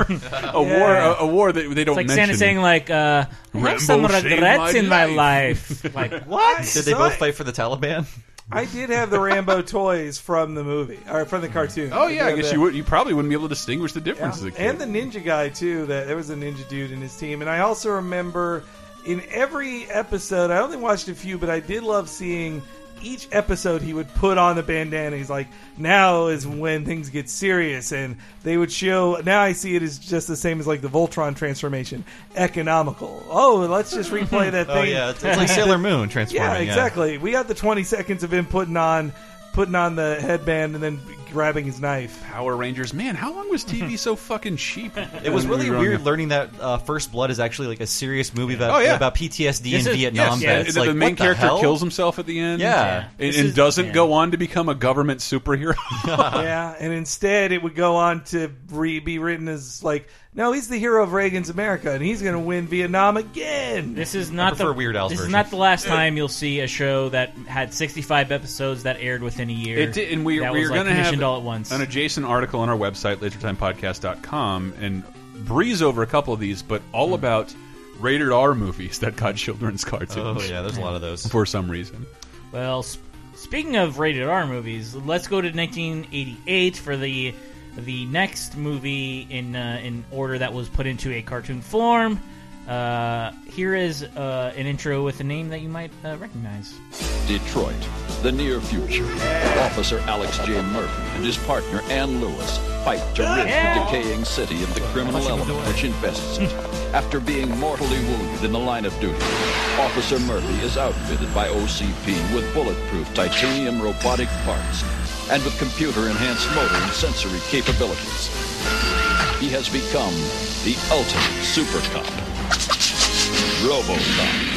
a war, a, a war that they don't It's like mention. Santa saying like, uh, "I Rambo have some regrets my in my life." life." like what? Did they both I- fight for the Taliban? I did have the Rambo toys from the movie or from the cartoon. Oh yeah, I did guess have you would. You probably wouldn't be able to distinguish the difference as a kid. And the ninja guy too. That there was a ninja dude in his team, and I also remember in every episode. I only watched a few, but I did love seeing each episode. He would put on the bandana. He's like, "Now is when things get serious," and they would show. Now I see it as just the same as like the Voltron transformation, economical. Oh, let's just replay that oh, thing. Oh yeah, it's, it's like Sailor Moon transforming. Yeah, exactly. We got the 20 seconds of him putting on putting on the headband and then grabbing his knife. Power Rangers. Man, how long was TV so fucking cheap? It was really weird up? learning that uh, First Blood is actually like a serious movie about Oh, yeah. about PTSD This in is- Vietnam. Yes, vets. the, like, the main what the character hell? kills himself at the end. Yeah. and, This and is- doesn't yeah. go on to become a government superhero. yeah, and instead it would go on to re- be written as like, no, he's the hero of Reagan's America, and he's going to win Vietnam again. This is not prefer the Weird Al's This is not the last time you'll see a show that had 65 episodes that aired within a year. It did, and we, that we're like, going to have commissioned all at once. an adjacent article on our website, lasertimepodcast.com, and breeze over a couple of these, but all hmm. about rated R movies that got children's cartoons. Oh yeah, there's a lot of those. For some reason. Well, sp- speaking of rated R movies, let's go to 1988 for the the next movie in uh, in order that was put into a cartoon form. Uh, here is uh, an intro with a name that you might uh, recognize. Detroit, the near future. Officer Alex J. Murphy and his partner Ann Lewis fight to rid the decaying city of the criminal element which infests it. After being mortally wounded in the line of duty, Officer Murphy is outfitted by OCP with bulletproof titanium robotic parts and with computer-enhanced motor and sensory capabilities. He has become the ultimate super cop. RoboCop.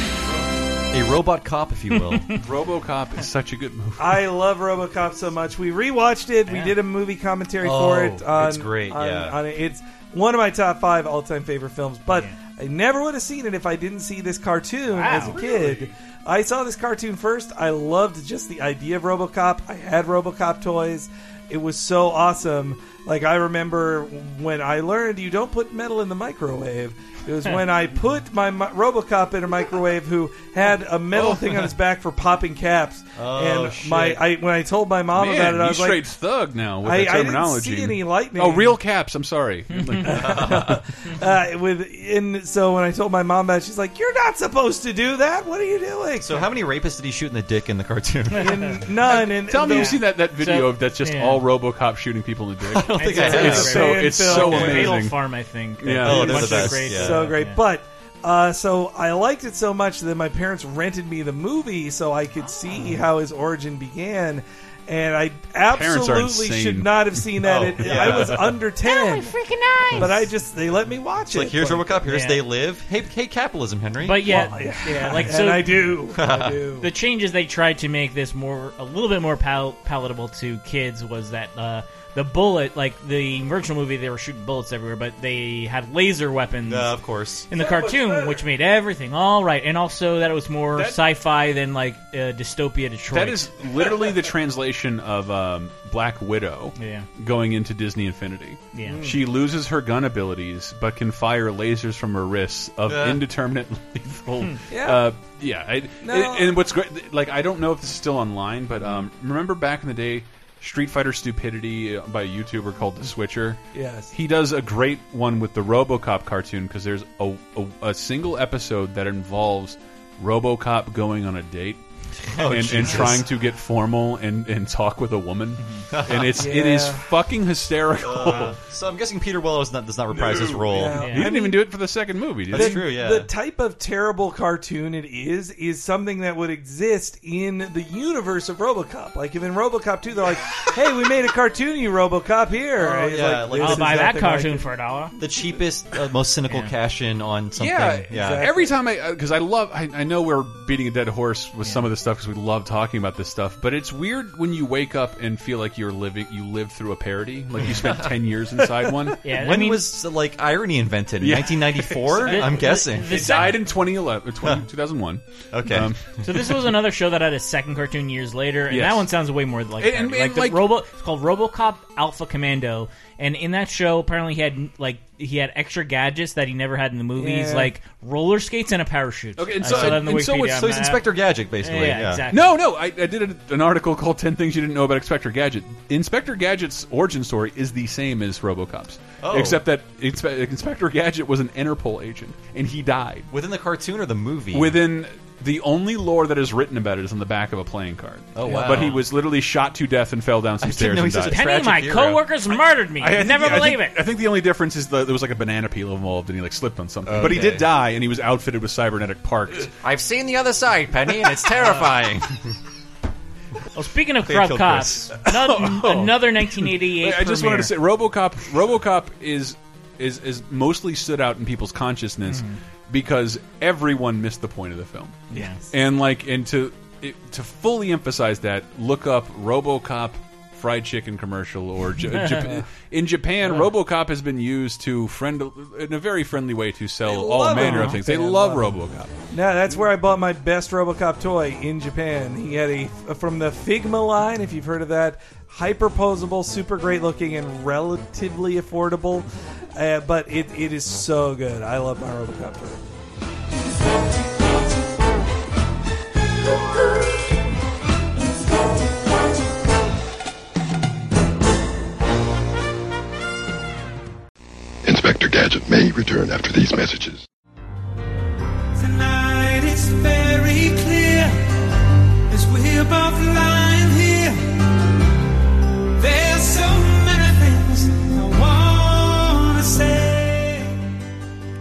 A robot cop, if you will. RoboCop is such a good movie. I love RoboCop so much. We rewatched it. We Yeah. did a movie commentary Oh, for it. On, it's great, on- yeah. on it. it's one of my top five all-time favorite films. But I never would have seen it if I didn't see this cartoon Wow, as a kid. I saw this cartoon first. I loved just the idea of RoboCop. I had RoboCop toys. It was so awesome. Like I remember when I learned you don't put metal in the microwave. It was when I put my mi- RoboCop in a microwave who had a metal thing on his back for popping caps. Oh, and shit. my I when I told my mom Man, about it, I you was straight like, thug now with I- the I didn't terminology. see any lightning. Oh, real caps. I'm sorry. Uh, with and so when I told my mom about it, she's like, "You're not supposed to do that. What are you doing?" so how many rapists did he shoot in the dick in the cartoon? And none. And Tell me the- you see that, that video So- of that's just yeah. all RoboCop shooting people in the dick. Don't think It's I a- have. it's so it's film. so Fatal amazing. Farm, I think. Yeah. Oh, they're the best, great yeah. so great. yeah. But uh, so I liked it so much that my parents rented me the movie so I could see how his origin began. And I absolutely should not have seen that. Oh, It- yeah. I was under ten, freaking nice. but I just they let me watch It's it. like here's RoboCop, here's Yeah. They Live. Hey, hey, capitalism, Henry. But yeah, Well, yeah, like and so. I do. I do. the changes they tried to make this more a little bit more pal- palatable to kids was that uh, the bullet, like the original movie, they were shooting bullets everywhere, but they had laser weapons. uh, of course. in the That was cartoon, better. which made everything all right, and also that it was more That- sci-fi than like uh, dystopia Detroit. That is literally the translation of um, Black Widow Yeah. going into Disney Infinity. Yeah. Mm. She loses her gun abilities, but can fire lasers from her wrists of Yeah. indeterminate lethal. Yeah. Uh, yeah. I, No. and, and what's great, like, I don't know if this is still online, but um, remember back in the day, Street Fighter Stupidity uh, by a YouTuber called The Switcher? Yes. He does a great one with the RoboCop cartoon because there's a, a, a single episode that involves RoboCop going on a date. Oh, and, and trying to get formal and, and talk with a woman, and it's it is fucking hysterical. Uh, so I'm guessing Peter Weller not, does not reprise his role. Yeah. he didn't even do it for the second movie. Did That's he? true, yeah. The type of terrible cartoon it is is something that would exist in the universe of RoboCop. Like if in RoboCop 2 they're like, "Hey, we made a cartoon you RoboCop here." Oh, yeah, like, this I'll buy that cartoon for a dollar. The cheapest, uh, most cynical Yeah. cash in on something. Yeah, yeah. Every time I, because I love, I, I know we're beating a dead horse with some of this stuff because we love talking about this stuff. But it's weird when you wake up and feel like you're living, you lived through a parody, like you spent ten years inside one. Yeah, When I mean, was like irony invented? Yeah. 1994, I'm the- guessing. the It died in 2011, 20, 2001. Okay. Um, So this was another show that had a second cartoon years later, and Yes. that one sounds way more like And- and- like and, the like- Robo. It's called RoboCop Alpha Commando, and in that show, apparently he had like he had extra gadgets that he never had in the movies, Yeah. like roller skates and a parachute. Okay, and I so- saw that in the and so Wikipedia. what's- so he's I'm, Inspector Gadget, basically. Yeah, Yeah, exactly. No, no, I, I did an, an article called 10 Things You Didn't Know About Inspector Gadget. Inspector Gadget's origin story is the same as Robocop's. Oh. Except that Inspe Inspector Gadget was an Interpol agent, and he died. Within the cartoon or the movie? Within the only lore that is written about it is on the back of a playing card. Oh, wow. But he was literally shot to death and fell down some I didn't stairs know and he's such died. a Penny, tragic my hero. coworkers murdered me. I- I think never the- I believe think- it. I think the only difference is that there was like a banana peel involved, and he like slipped on something. Okay. But he did die, and he was outfitted with cybernetic parts. I've seen the other side, Penny, and it's terrifying. Well, speaking of They corrupt killed cops, another, Oh. another 1988. Wait, I just wanted to say, premiere. RoboCop. RoboCop is is is mostly stood out in people's consciousness Mhm. Because everyone missed the point of the film. Yes. and like, and to it, to fully emphasize that, look up RoboCop fried chicken commercial or J in Japan. RoboCop has been used to friend in a very friendly way to sell all manner of things. They love love RoboCop. No, that's where I bought my best RoboCop toy in Japan. He had a from the Figma line, if you've heard of that, hyper posable, super great looking, and relatively affordable. Uh, but it, it is so good. I love my RoboCop toy. Inspector Gadget may return after these messages. Tonight it's very clear as we're both lying here. There's so many things I wanna say.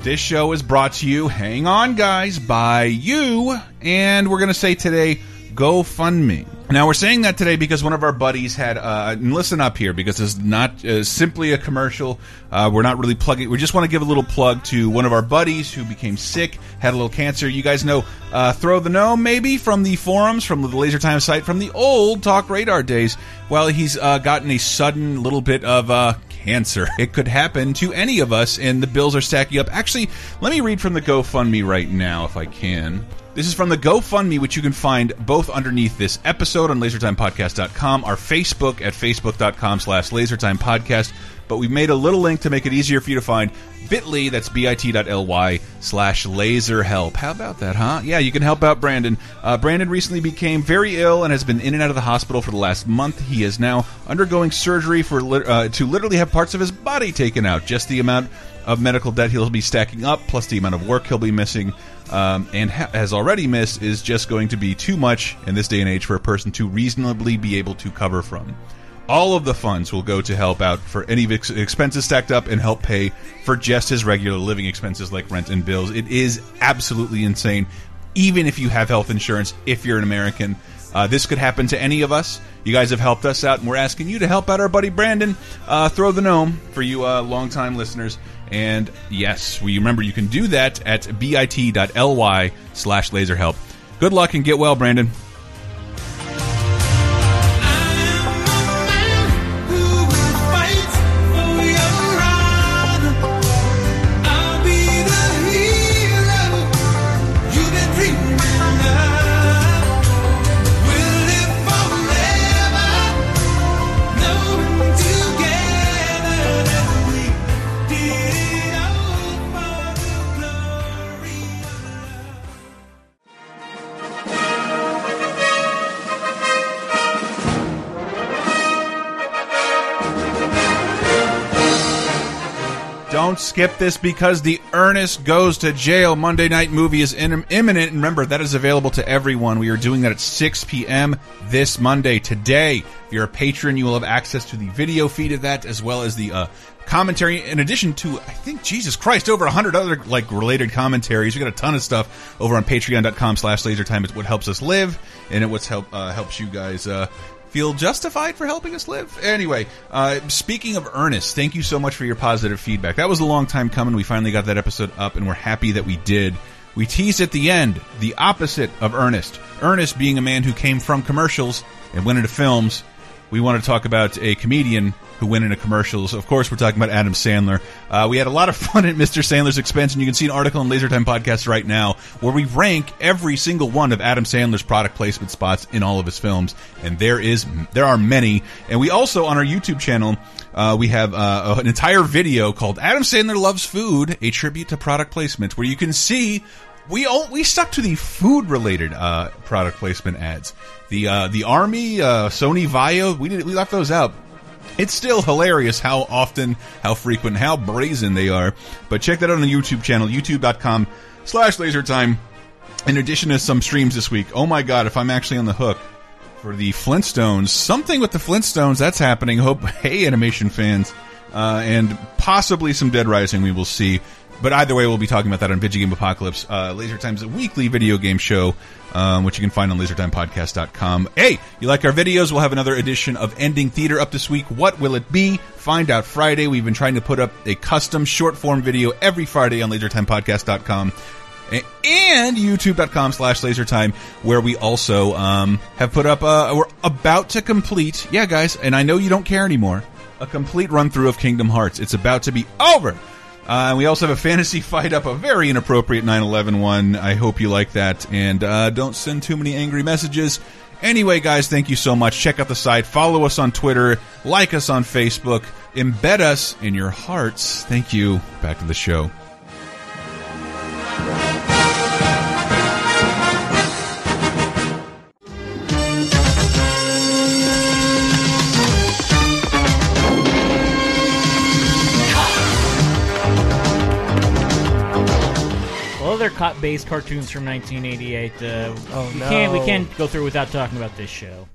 This show is brought to you, hang on guys, by you, and we're going to say today, GoFundMe. Now we're saying that today because one of our buddies had, uh, listen up here because it's not uh, simply a commercial. Uh, we're not really plugging. We just want to give a little plug to one of our buddies who became sick, had a little cancer. You guys know, uh, throw the gnome maybe from the forums, from the Laser Time site, from the old Talk Radar days. Well, he's uh, gotten a sudden little bit of uh, cancer. It could happen to any of us, and the bills are stacking up. Actually, let me read from the GoFundMe right now, if I can. This is from the GoFundMe, which you can find both underneath this episode on lasertimepodcast.com, our Facebook at facebook.com slash lasertimepodcast. But we've made a little link to make it easier for you to find bit.ly, that's bit.ly slash laserhelp. How about that, huh? Yeah, you can help out Brandon. Uh, Brandon recently became very ill and has been in and out of the hospital for the last month. He is now undergoing surgery for uh, to literally have parts of his body taken out. Just the amount of medical debt he'll be stacking up, plus the amount of work he'll be missing, um, and ha has already missed, is just going to be too much in this day and age for a person to reasonably be able to cover from. All of the funds will go to help out for any ex expenses stacked up and help pay for just his regular living expenses like rent and bills. It is absolutely insane, even if you have health insurance, if you're an American. Uh, this could happen to any of us. You guys have helped us out, and we're asking you to help out our buddy Brandon. Uh, throw the gnome for you uh, longtime listeners. And yes, we remember you can do that at bit.ly slash laserhelp. Good luck and get well, Brandon. Skip this because the Ernest Goes to Jail Monday Night Movie is in, imminent. And remember, that is available to everyone. We are doing that at 6 p.m. this Monday. Today, if you're a patron, you will have access to the video feed of that as well as the uh, commentary. In addition to, I think, Jesus Christ, over a hundred other like related commentaries. We got a ton of stuff over on patreon.com slash lasertime. It's what helps us live and it what's help, uh, helps you guys uh, feel justified for helping us live. Anyway, uh, speaking of Ernest, thank you so much for your positive feedback. That was a long time coming. We finally got that episode up, and we're happy that we did. We teased at the end the opposite of Ernest. Ernest being a man who came from commercials and went into films. We want to talk about a comedian who went into commercials. Of course, we're talking about Adam Sandler. Uh, we had a lot of fun at Mr. Sandler's expense, and you can see an article on LaserTime Podcast right now where we rank every single one of Adam Sandler's product placement spots in all of his films, and there is there are many. And we also on our YouTube channel. Uh, we have uh, an entire video called "Adam Sandler Loves Food: A Tribute to Product Placement," where you can see we all, we stuck to the food related uh, product placement ads. The uh, the Army, uh, Sony Vaio, we did, we left those out. It's still hilarious how often, how frequent, how brazen they are. But check that out on the YouTube channel, youtube.com slash lasertime. In addition to some streams this week, oh my god, if I'm actually on the hook for the Flintstones, something with the Flintstones, that's happening. Hope, hey, animation fans, uh, and possibly some Dead Rising we will see. But either way, we'll be talking about that on Video Game Apocalypse. Uh, Laser Time's a weekly video game show, um, which you can find on lasertimepodcast.com. Hey, you like our videos? We'll have another edition of Ending Theater up this week. What will it be? Find out Friday. We've been trying to put up a custom short form video every Friday on lasertimepodcast.com and youtube.com slash lasertime where we also um, have put up uh, we're about to complete yeah guys and i know you don't care anymore a complete run through of kingdom hearts it's about to be over uh, we also have a fantasy fight up a very inappropriate 9-11 one. I hope you like that. And uh, don't send too many angry messages. Anyway guys thank you so much. Check out the site. Follow us on twitter. Like us on facebook. Embed us in your hearts. Thank you. Back to the show Well, other cop-based cartoons from 1988. Uh, Oh, we no. can't we can't go through without talking about this show.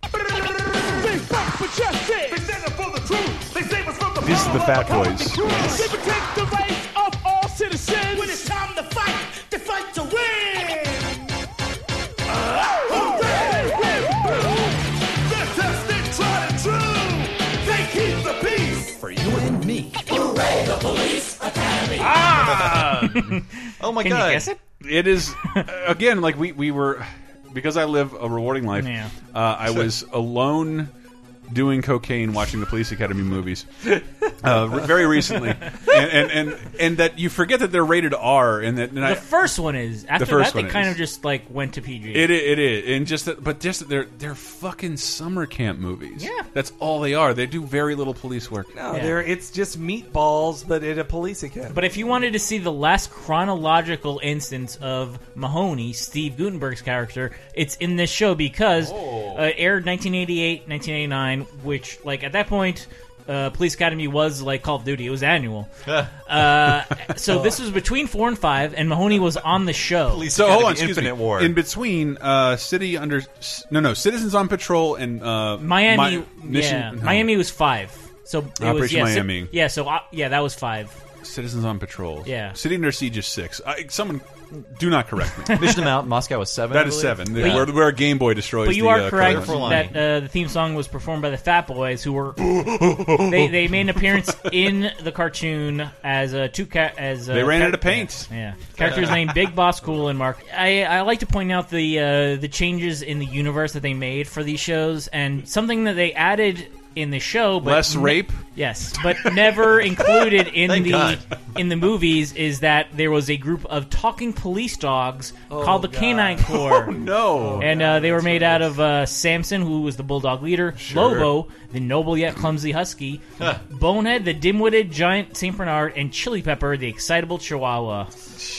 This is the Fat Boys. They protect the rights of all citizens. When it's time to fight, to fight to win. They're tested, tried and true. They keep the peace. For you and me. Hooray, the police academy. Ah! oh my Can you god. Guess it? it is again like we we were because I live a rewarding life. Yeah. Uh, I was alone doing cocaine watching the Police Academy movies uh, very recently, and, and and and that you forget that they're rated R, and that and The I, first one is. After first that, one they kind is. of just like went to PG. It, i- it is, and just that, but just that they're they're fucking summer camp movies. Yeah. that's all they are. They do very little police work. No, Yeah. they're, it's just meatballs, but at a police academy. But if you wanted to see the last chronological instance of Mahoney, Steve Guttenberg's character, it's in this show because Oh. uh, aired 1988, 1989, which, like, at that point, uh, Police Academy was like Call of Duty. It was annual. uh, so this was between four and five, and Mahoney was on the show. So hold on, excuse Infinite me. War. In between, uh, city under no no citizens on patrol and uh, Miami, Mi- mission, yeah, no. Miami was five. So it was Operation yeah, si- Miami. yeah, so uh, yeah, that was five. Citizens on Patrol. Yeah. City Under Siege is six. I, someone, do not correct me. Mission Amount, Moscow was seven. I that is believe. seven. But you- where, where a Game Boy destroys. But you the, are uh, correct colors. that uh, the theme song was performed by the Fat Boys, who were they, they made an appearance in the cartoon as a two cat as uh, They ran char- out of paint. Yeah, yeah. characters named Big Boss, Cool, and Mark. I, I like to point out the uh, the changes in the universe that they made for these shows, and something that they added in the show, but Less ne- rape? Yes, but never included in Thank the God. in the movies is that there was a group of talking police dogs called the God. Canine Corps. Oh, no. And uh, they were made out of uh, Samson, who was the bulldog leader, Lobo, the noble yet clumsy husky, Bonehead, the dim-witted giant Saint Bernard, and Chili Pepper, the excitable Chihuahua.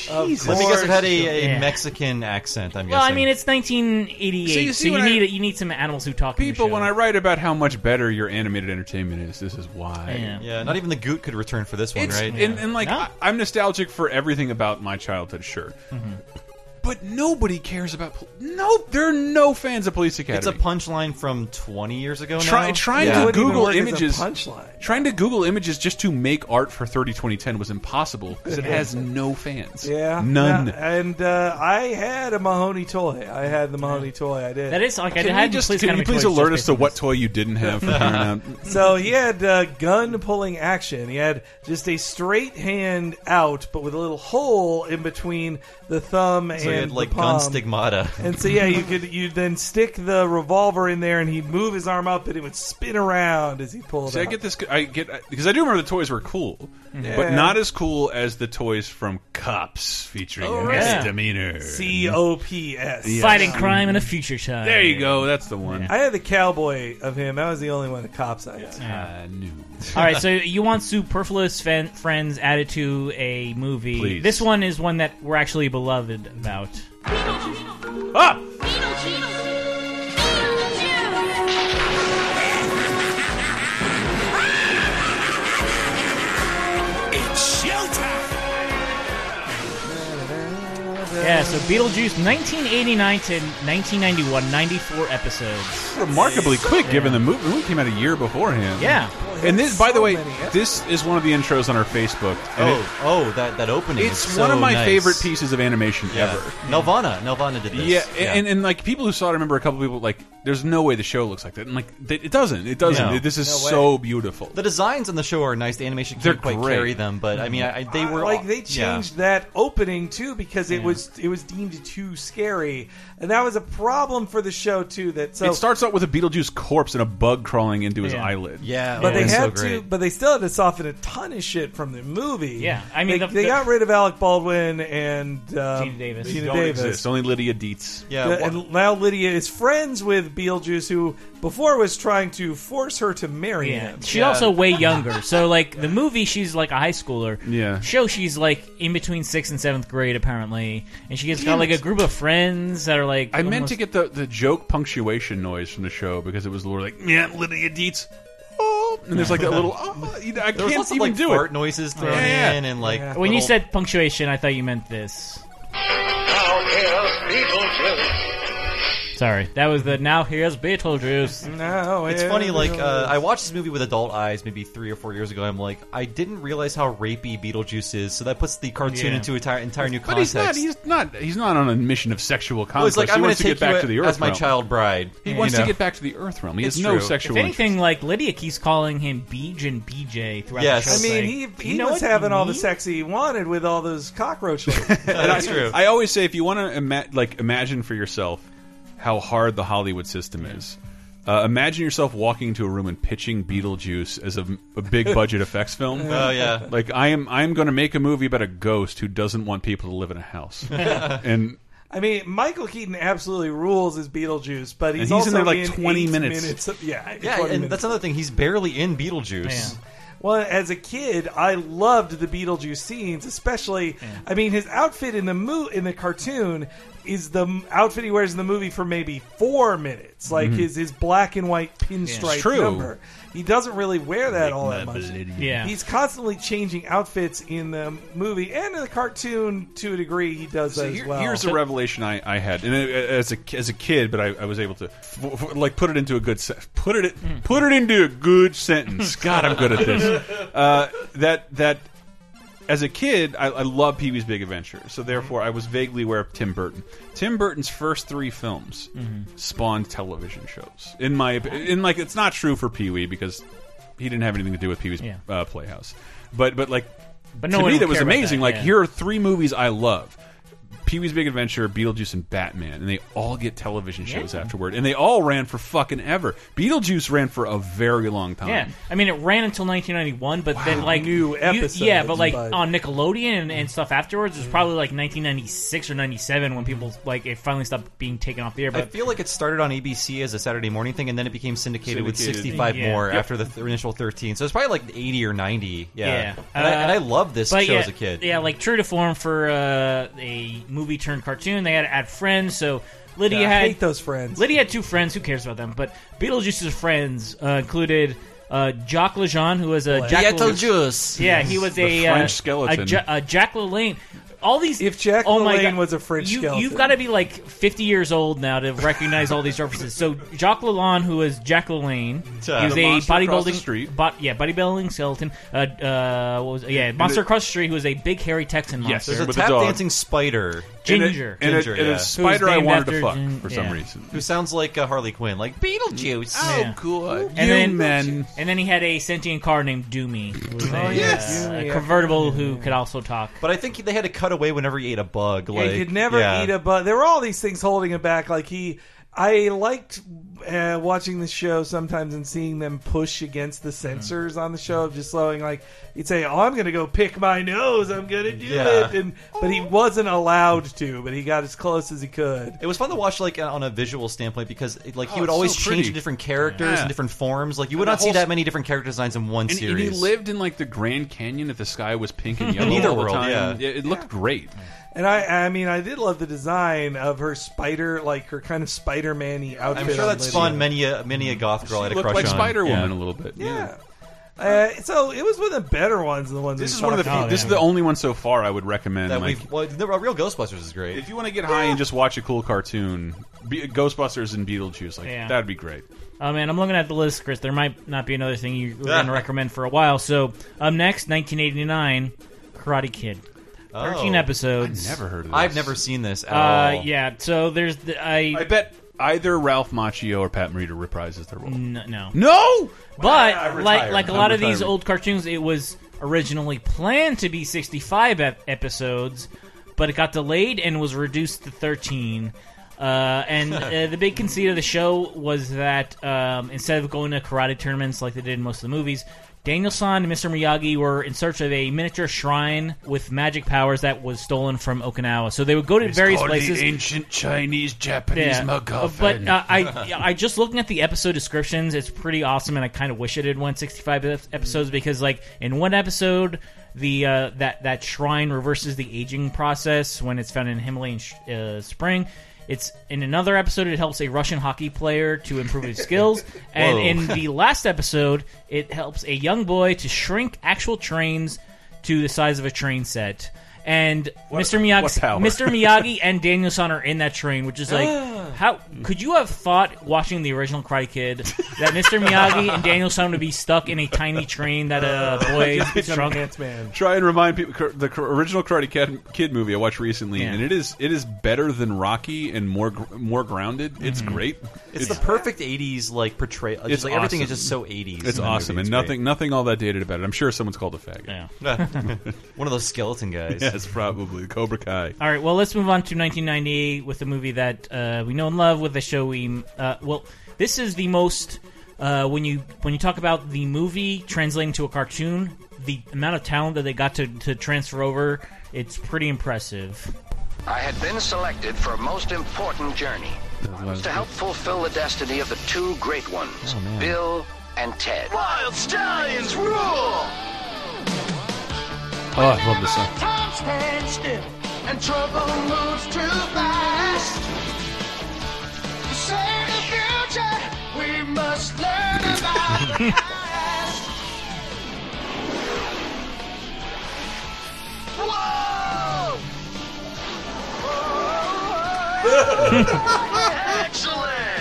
Let me guess. It had a, a Yeah. Mexican accent. I'm Well, guessing. I mean, it's 1988, So so you you, see when I- need you need some animals who talk. in the People, show. when I write about how much better your animated entertainment is, this is why. Yeah. yeah, not even the Goot could return for this one, It's, right? and, and like No. I, I'm nostalgic for everything about my childhood, sure. Mm-hmm. But nobody cares about. pol- No, there are no fans of Police Academy. It's a punchline from 20 years ago Try, now. trying Yeah. to Wouldn't even Google work as a images. punchline. Trying to Google images just to make art for 30 2010 was impossible because it has no fans. Yeah, none. yeah, And uh, I had a Mahoney toy. I had the Mahoney toy. I did. that is like I Can had you just Police can you Academy please toys alert just us to based on what this. toy you didn't have from here on out? So he had uh, gun pulling action. He had just a straight hand out, but with a little hole in between the thumb So and had like the gun stigmata. And so yeah, you could you then stick the revolver in there, and he'd move his arm up, and it would spin around as he pulled. See, I get this. I get because I do remember the toys were cool, mm-hmm. but not as cool as the toys from Cops featuring Oh, right. misdemeanor. C O P S. fighting crime in a future time. There you go. That's the one. I had the cowboy of him. That was the only one the cops I had. I knew. All right, so you want superfluous fan- friends added to a movie. Please. This one is one that we're actually beloved about. Ah! Yeah, so Beetlejuice, 1989 to 1991, 94 episodes. Remarkably quick, given the movie. The movie came out a year beforehand. Yeah. And this, by the way, this is one of the intros on our Facebook. and Oh, it- oh, that that opening. it's is so one of my nice. favorite pieces of animation Yeah. ever. Nelvana, Nelvana did this. Yeah, and, and like people who saw it, I remember a couple people like, "There's no way the show looks like that." And like, th- it doesn't. It doesn't. No. This is No way. so beautiful. the designs on the show are nice. The animation They're can't quite great. carry them, but I mean, I, they were like they yeah. changed that opening too because it Yeah. was it was deemed too scary, and that was a problem for the show too. That so it starts out with a Beetlejuice corpse and a bug crawling into his Yeah. eyelid. Yeah, But they it's so had to, but they still had to soften a ton of shit from the movie. Yeah, I mean, they, the- they the- got rid of Alec Baldwin and um, Geena Davis. Geena Don't Davis. exist. Only Lydia Deetz. Yeah, The- wha- and now Lydia is friends with Beetlejuice, who before was trying to force her to marry Yeah, him. she's also way younger. So like the movie, she's like a high schooler. Yeah. Show she's like in between sixth and seventh grade apparently, and she gets got like a group of friends that are like. I meant almost- to get the, the joke punctuation noise from the show because it was Laura like, yeah, Lydia Deetz. Oh, and there's like that little. Oh, you know, I there was can't lots of even like do fart it. noises thrown Yeah, yeah. in, and like When you little- said punctuation, I thought you meant this. Now here's Beetlejuice. Sorry, that was the now here's Beetlejuice. No, It's funny, like uh, I watched this movie with adult eyes maybe three or four years ago. I'm like, I didn't realize how rapey Beetlejuice is, so that puts the cartoon Yeah. into an entire, entire new But context. he's not. He's not. He's not on a mission of sexual conquest. well, it's like he I'm going wants to to take get back you to the Earth realm as my realm. child bride. He you wants know? to get back to the Earth realm. He It's has no true. sexual. If anything, like Lydia keeps calling him Beej and BJ throughout Yes. the show. I mean, saying, he "Do he you know was what having you all the mean?" sex he wanted with all those cockroaches. That's true. I always say, if you want to ima like imagine for yourself how hard the Hollywood system is. Uh, imagine yourself walking into a room and pitching Beetlejuice as a, a big budget effects film. Oh, yeah. like I am. I am going to make a movie about a ghost who doesn't want people to live in a house, and I mean, Michael Keaton absolutely rules as Beetlejuice, but he's, And he's in there like in 20 eight minutes. of- yeah, yeah, and minutes. that's another thing. He's barely in Beetlejuice. Well, as a kid, I loved the Beetlejuice scenes, especially. I mean, his outfit in the mo- in the cartoon is the outfit he wears in the movie for maybe four minutes, like Mhm. his his black and white pinstripe It's true. number. He doesn't really wear that all that much. Yeah. He's constantly changing outfits in the movie and in the cartoon to a degree. He does So that here- as well. Here's a revelation I, I had, and as a as a kid, but I, I was able to f f like put it into a good se put it put it into a good sentence. God, I'm good at this. Uh, that that as a kid, I, I love Pee Wee's Big Adventure, so therefore I was vaguely aware of Tim Burton. Tim Burton's first three films spawned television shows. In my in like, it's not true for Pee Wee because he didn't have anything to do with Pee Wee's Yeah. uh, Playhouse, but but like. But no to me, that was amazing. that, like, yeah. here are three movies I love: Pee Wee's Big Adventure, Beetlejuice, and Batman, and they all get television shows Yeah. afterward, and they all ran for fucking ever. Beetlejuice ran for a very long time. Yeah, I mean, it ran until 1991, but then like new you- episodes, yeah, but like but- on Nickelodeon and, and stuff afterwards, it was probably like 1996 or 97 when people like it finally stopped being taken off the air. I feel like it started on ABC as a Saturday morning thing, and then it became syndicated, with 65 Yeah. more Yep. after the th initial 13. So it's probably like 80 or 90. Yeah, Yeah. And, I, and I Uh, love this show yeah, as a kid. Yeah, like true to form for uh, a movie turned cartoon, they had to add friends. So Lydia Yeah, I had hate those friends. Lydia had two friends. Who cares about them? But Beetlejuice's friends uh, included. Uh, Jacques Lejeune, who was a Boy. Jack Beetlejuice. Yeah, he was The a French uh, skeleton. A, Ja- a Jack LaLanne. All these. If Jack oh my LaLanne God. was a French you, skeleton. you've got to be like 50 years old now to recognize all these references. So Jacques Lalonde, who was Jack LaLanne, he was the a monster across the bodybuilding, street. bo- yeah, bodybuilding skeleton. Uh, uh, what was yeah, monster the- across the street, who was a big hairy Texan Yes, monster. There's a tap dancing spider Ginger. and a, Ginger, and a yeah. spider I named wanted to after fuck Gin- for some yeah. reason. who sounds like uh, Harley Quinn, like Beetlejuice. Yeah. good. And then- men. And then he had a sentient car named Doomie, who was a, yes. uh, Doomie, a I convertible who could also talk. But I think they had to cut away whenever he ate a bug. Yeah, Like he could never yeah. eat a bug. There were all these things holding him back. Like he, I liked uh, watching the show sometimes and seeing them push against the censors on the show of just slowing. Like he'd say, "Oh, I'm going to go pick my nose. I'm going to do Yeah. it," and but he wasn't allowed to. But he got as close as he could. It was fun to watch, like on a visual standpoint, because like he Oh, would it's always so change pretty. different characters Yeah. and different forms. Like you would And not see whole that s- many different character designs in one And, and he lived in like the Grand Canyon if the sky was pink and yellow either all the world, time. yeah. It, it looked great. And I, I mean, I did love the design of her spider, like her kind of Spider-Man-y outfit. I'm sure on that's Lydia. spawned many a many a goth girl She had a looked crush like on. Spider Woman Yeah. a little bit. Yeah. Uh, so it was one of the better ones than the ones. This is one of the. talked few, about. this is the only one so far I would recommend. That like, we've, well, the real Ghostbusters is great. if you want to get high and just watch a cool cartoon, be, Ghostbusters and Beetlejuice, like Yeah. that'd be great. Oh man, I'm looking at the list, Chris. There might not be another thing you were going to recommend for a while. So, up next, 1989, Karate Kid. 13 Oh. episodes. Never heard of this. I've never seen this at Uh, all. yeah. So there's the I. I bet either Ralph Macchio or Pat Morita reprises their role. N- no. No, But I'm like retired. like a I'm lot of these retiring. old cartoons, it was originally planned to be 65 ep- episodes, but it got delayed and was reduced to 13. Uh, and uh, the big conceit of the show was that um, instead of going to karate tournaments like they did in most of the movies, Daniel-san and Mr. Miyagi were in search of a miniature shrine with magic powers that was stolen from Okinawa. So they would go to various places. The ancient Chinese Japanese MacGuffin. But uh, I, I just looking at the episode descriptions, it's pretty awesome, and I kind of wish it had went 65 ep- episodes because, like, in one episode, the uh, that that shrine reverses the aging process when it's found in Himalayan sh- uh, spring. It's in another episode. It helps a Russian hockey player to improve his skills, and in the last episode, it helps a young boy to shrink actual trains to the size of a train set. And Mr. Miyagi. Mr. Miyagi and Daniel San are in that train, which is like, how could you have thought watching the original Cry Kid that Mr. Miyagi and Daniel San would be stuck in a tiny train that a boy It's a? Ants Man. Try and remind people the original Karate Kid, Kid movie I watched recently, Yeah. and it is it is better than Rocky and more more grounded. It's Mm-hmm. great. It's, the perfect '80s like portrayal. It's It's like everything is just so '80s. It's awesome, movie. and It's nothing nothing all that dated about it. I'm sure someone's called a faggot. Yeah. One of those skeleton guys. Yes, probably Cobra Kai. All right, well, let's move on to 1998 with a movie that uh, we know and love with the show we. Uh, well, this is the most uh, when you when you talk about the movie translating to a cartoon, the amount of talent that they got to, to transfer over, it's pretty impressive. I had been selected for a most important journey. Was to help fulfill the destiny of the two great ones, Bill and Ted. Wild Stallions rule! Oh, I love this song. Time stands still and trouble moves too fast. To save the future, we must learn about the past. Whoa! Excellent!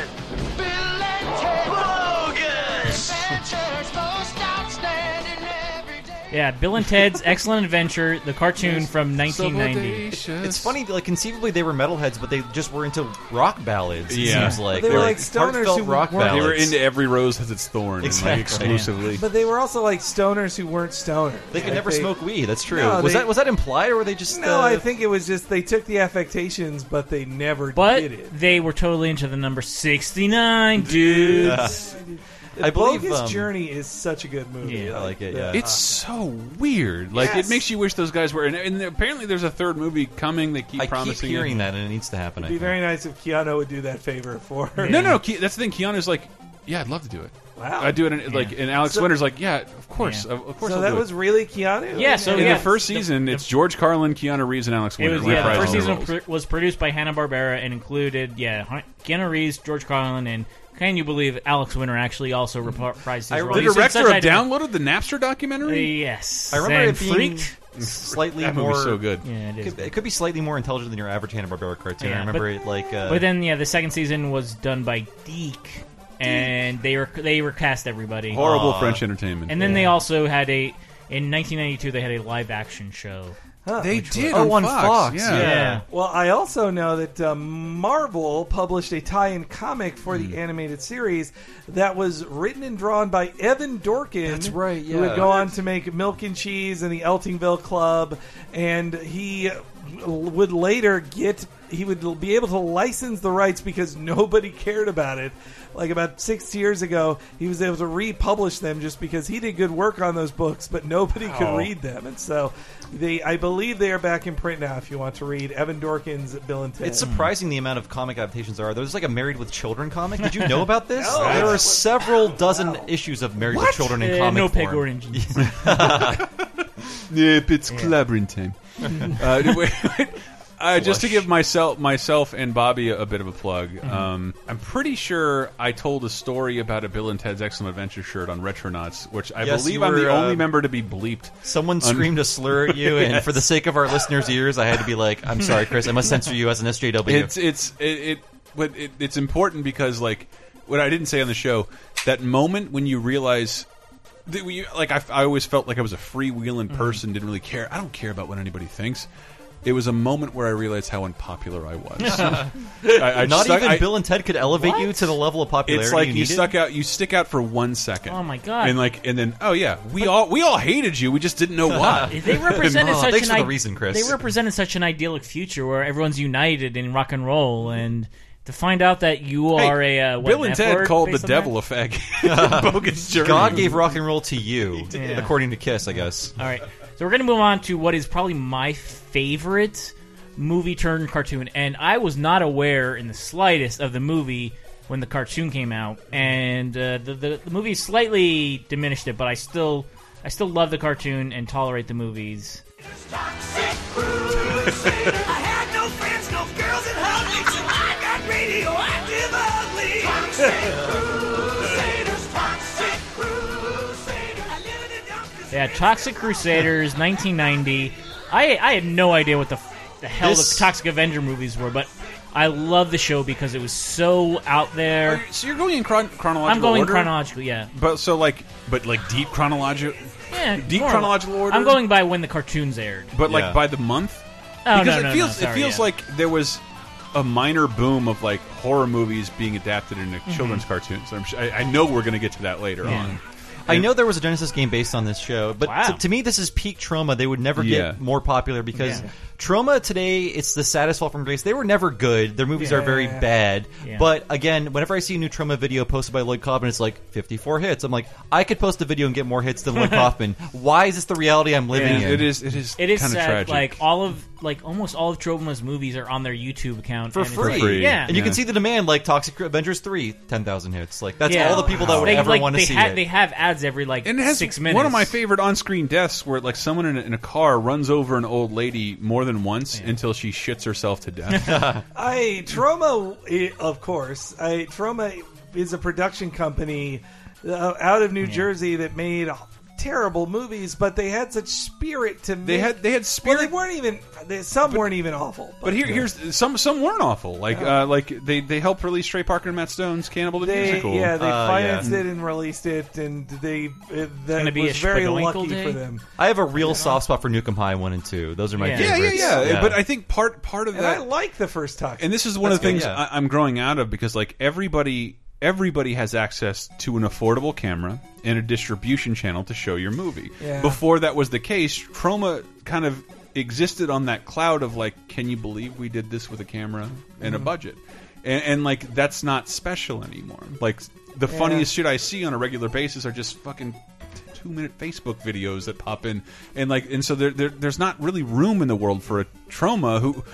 Yeah, Bill and Ted's Excellent Adventure, the cartoon from 1990. It's funny, like conceivably they were metalheads, but they just were into rock ballads. It Yeah. seems like They were They're like stoners heartfelt who rock weren't- They ballads. were into every rose has its thorn, Exactly. like exclusively. But they were also like stoners who weren't stoners. They could Like, never smoke weed. That's true. No, was they- that was that implied, or were they just? No, uh, I think it was just they took the affectations, but they never But did it. they were totally into the number 69, dudes. I believe, Bogus um, Journey is such a good movie. Yeah, I like it, yeah. It's so weird. Like Yes. it makes you wish those guys were. And, and apparently, there's a third movie coming. They keep I keep promising. hearing it. that, and it needs to happen. It'd be think. very nice if Keanu would do that favor for her. No, no, no. Ke- that's the thing. Keanu's like, yeah, I'd love to do it. Wow. I'd do it. In, Like, and Alex So- Winter's like, yeah, of course, Yeah. of, of course. So I'll that do was it. really Keanu. Yeah, so in yeah, the first the- season. it's George Carlin, Keanu Reeves, and Alex It Winter. was yeah. The first season pr- was produced by Hanna Barbera and included yeah Han- Keanu Reeves, George Carlin, and can you believe Alex Winter actually also reprised his I role? remember- the He's in director such of Downloaded the Napster documentary. Yes, I remember and it being Freaked. slightly That more so good. Yeah, it is. Could, it could be slightly more intelligent than your average Hanna Barbera cartoon. Yeah, I remember but- it like. Uh, But then, yeah, the second season was done by DiC, and they were they recast everybody. Horrible Aw. French entertainment. And then they also had a in 1992 they had a live action show. They did Oh, on on Fox. Fox, Yeah. Yeah. Well, I also know that um, Marvel published a tie-in comic for Hmm. the animated series that was written and drawn by Evan Dorkin. That's right, Yeah. Who would yeah. go on to make Milk and Cheese and the Eltingville Club, and he would later get he would be able to license the rights because nobody cared about it. Like about six years ago, he was able to republish them just because he did good work on those books, but nobody could Oh. read them. And so, they, I believe they are back in print now. If you want to read Evan Dorkin's Bill and Ted, It's surprising the amount of comic adaptations there are. There's like a Married with Children comic. Did you know about this? No. there are several dozen issues of Married with Children in Uh, comic no form. pig origins. Yep, it's clobbering time. uh, wait, wait. Uh, just to give myself myself and Bobby a, a bit of a plug, Mm-hmm. um, I'm pretty sure I told a story about a Bill and Ted's Excellent Adventure shirt on Retronauts, which I Yes, believe you I'm the were, only uh, member to be bleeped. Someone screamed a slur at you, and Yes. for the sake of our listeners' ears, I had to be like, "I'm sorry, Chris. I must censor you as an SJW." It's it's it, it but it, it's important because like what I didn't say on the show that moment when you realize we like I, I always felt like I was a freewheeling Mm-hmm. person didn't really care I don't care about what anybody thinks. It was a moment where I realized how unpopular I was. I, I Not stuck- even I- Bill and Ted could elevate you to the level of popularity. It's like you, you, needed? stuck out. You stick out for one second. Oh my God. And like, and then, oh yeah, we all we all hated you. We just didn't know why. They represented Oh, such thanks an for the i- reason, Chris. They represented such an idyllic future where everyone's united in rock and roll, and to find out that you Hey, are a uh, what, Bill an and Ted F-word called the based on devil that? a fag. Bogus journey. God gave rock and roll to you, did. according to Kiss, I guess. All right, so we're gonna move on to what is probably my favorite movie turned cartoon, and I was not aware in the slightest of the movie when the cartoon came out, and uh, the, the the movie slightly diminished it, but I still I still love the cartoon and tolerate the movies. Yeah, Toxic Crusaders, 1990. I I had no idea what the the hell This- the Toxic Avenger movies were, but I love the show because it was so out there. So you're going in chron chronological I'm going order? chronologically, yeah. But so like, but like deep chronological, Yeah, deep more or chronological less. order. I'm going by when the cartoons aired. but like by the month. Oh, because no, it no, feels no, it sorry, feels yeah. like there was a minor boom of like horror movies being adapted into children's cartoons. I'm, su- I, I know we're going to get to that later Mm-hmm. Yeah. on. I know there was a Genesis game based on this show, but Wow. to, to me, this is peak Troma. They would never Yeah. get more popular because Yeah. Troma today, it's the saddest fall from grace. They were never good. Their movies are very bad. Yeah. But again, whenever I see a new Troma video posted by Lloyd Kaufman, it's like 54 hits. I'm like, I could post a video and get more hits than Lloyd Kaufman. Why is this the reality I'm living It in? is it is It is kind of sad. tragic. Like all of like almost all of Troma's movies are on their YouTube account for and free. like- free. Yeah, And you can see the demand, like Toxic Avengers 3, 10,000 hits. Like, that's Yeah. all the people that would They, ever like, want to see ha- it. They have ads every like and it has six minutes. one of my favorite on-screen deaths where like someone in a, in a car runs over an old lady more than once until she shits herself to death. I Troma, i- of course. I Troma is a production company uh, out of New Jersey that made terrible movies, but they had such spirit to. They had they had Well, spirit. they weren't even. They, some weren't even awful. but here, here's some some weren't awful. Like uh, like they they helped release Trey Parker and Matt Stone's Cannibal the They, Musical. yeah, they Uh, financed yeah. it and released it, and they uh, gonna that be a was very lucky day? for them. I have a real soft spot for Nuke 'Em High 1 and 2. Those are my Yeah. yeah, yeah, favorites. yeah, But I think part part of And that I like the first Toxic. and this is one That's of the good, things yeah. I, I'm growing out of because like everybody everybody has access to an affordable camera and a distribution channel to show your movie. Yeah. Before that was the case, Troma kind of existed on that cloud of like, can you believe we did this with a camera and a Mm-hmm. budget? And, and like that's not special anymore. Like the Yeah. funniest shit I see on a regular basis are just fucking two minute Facebook videos that pop in, and like, and so there, there there's not really room in the world for a Troma who.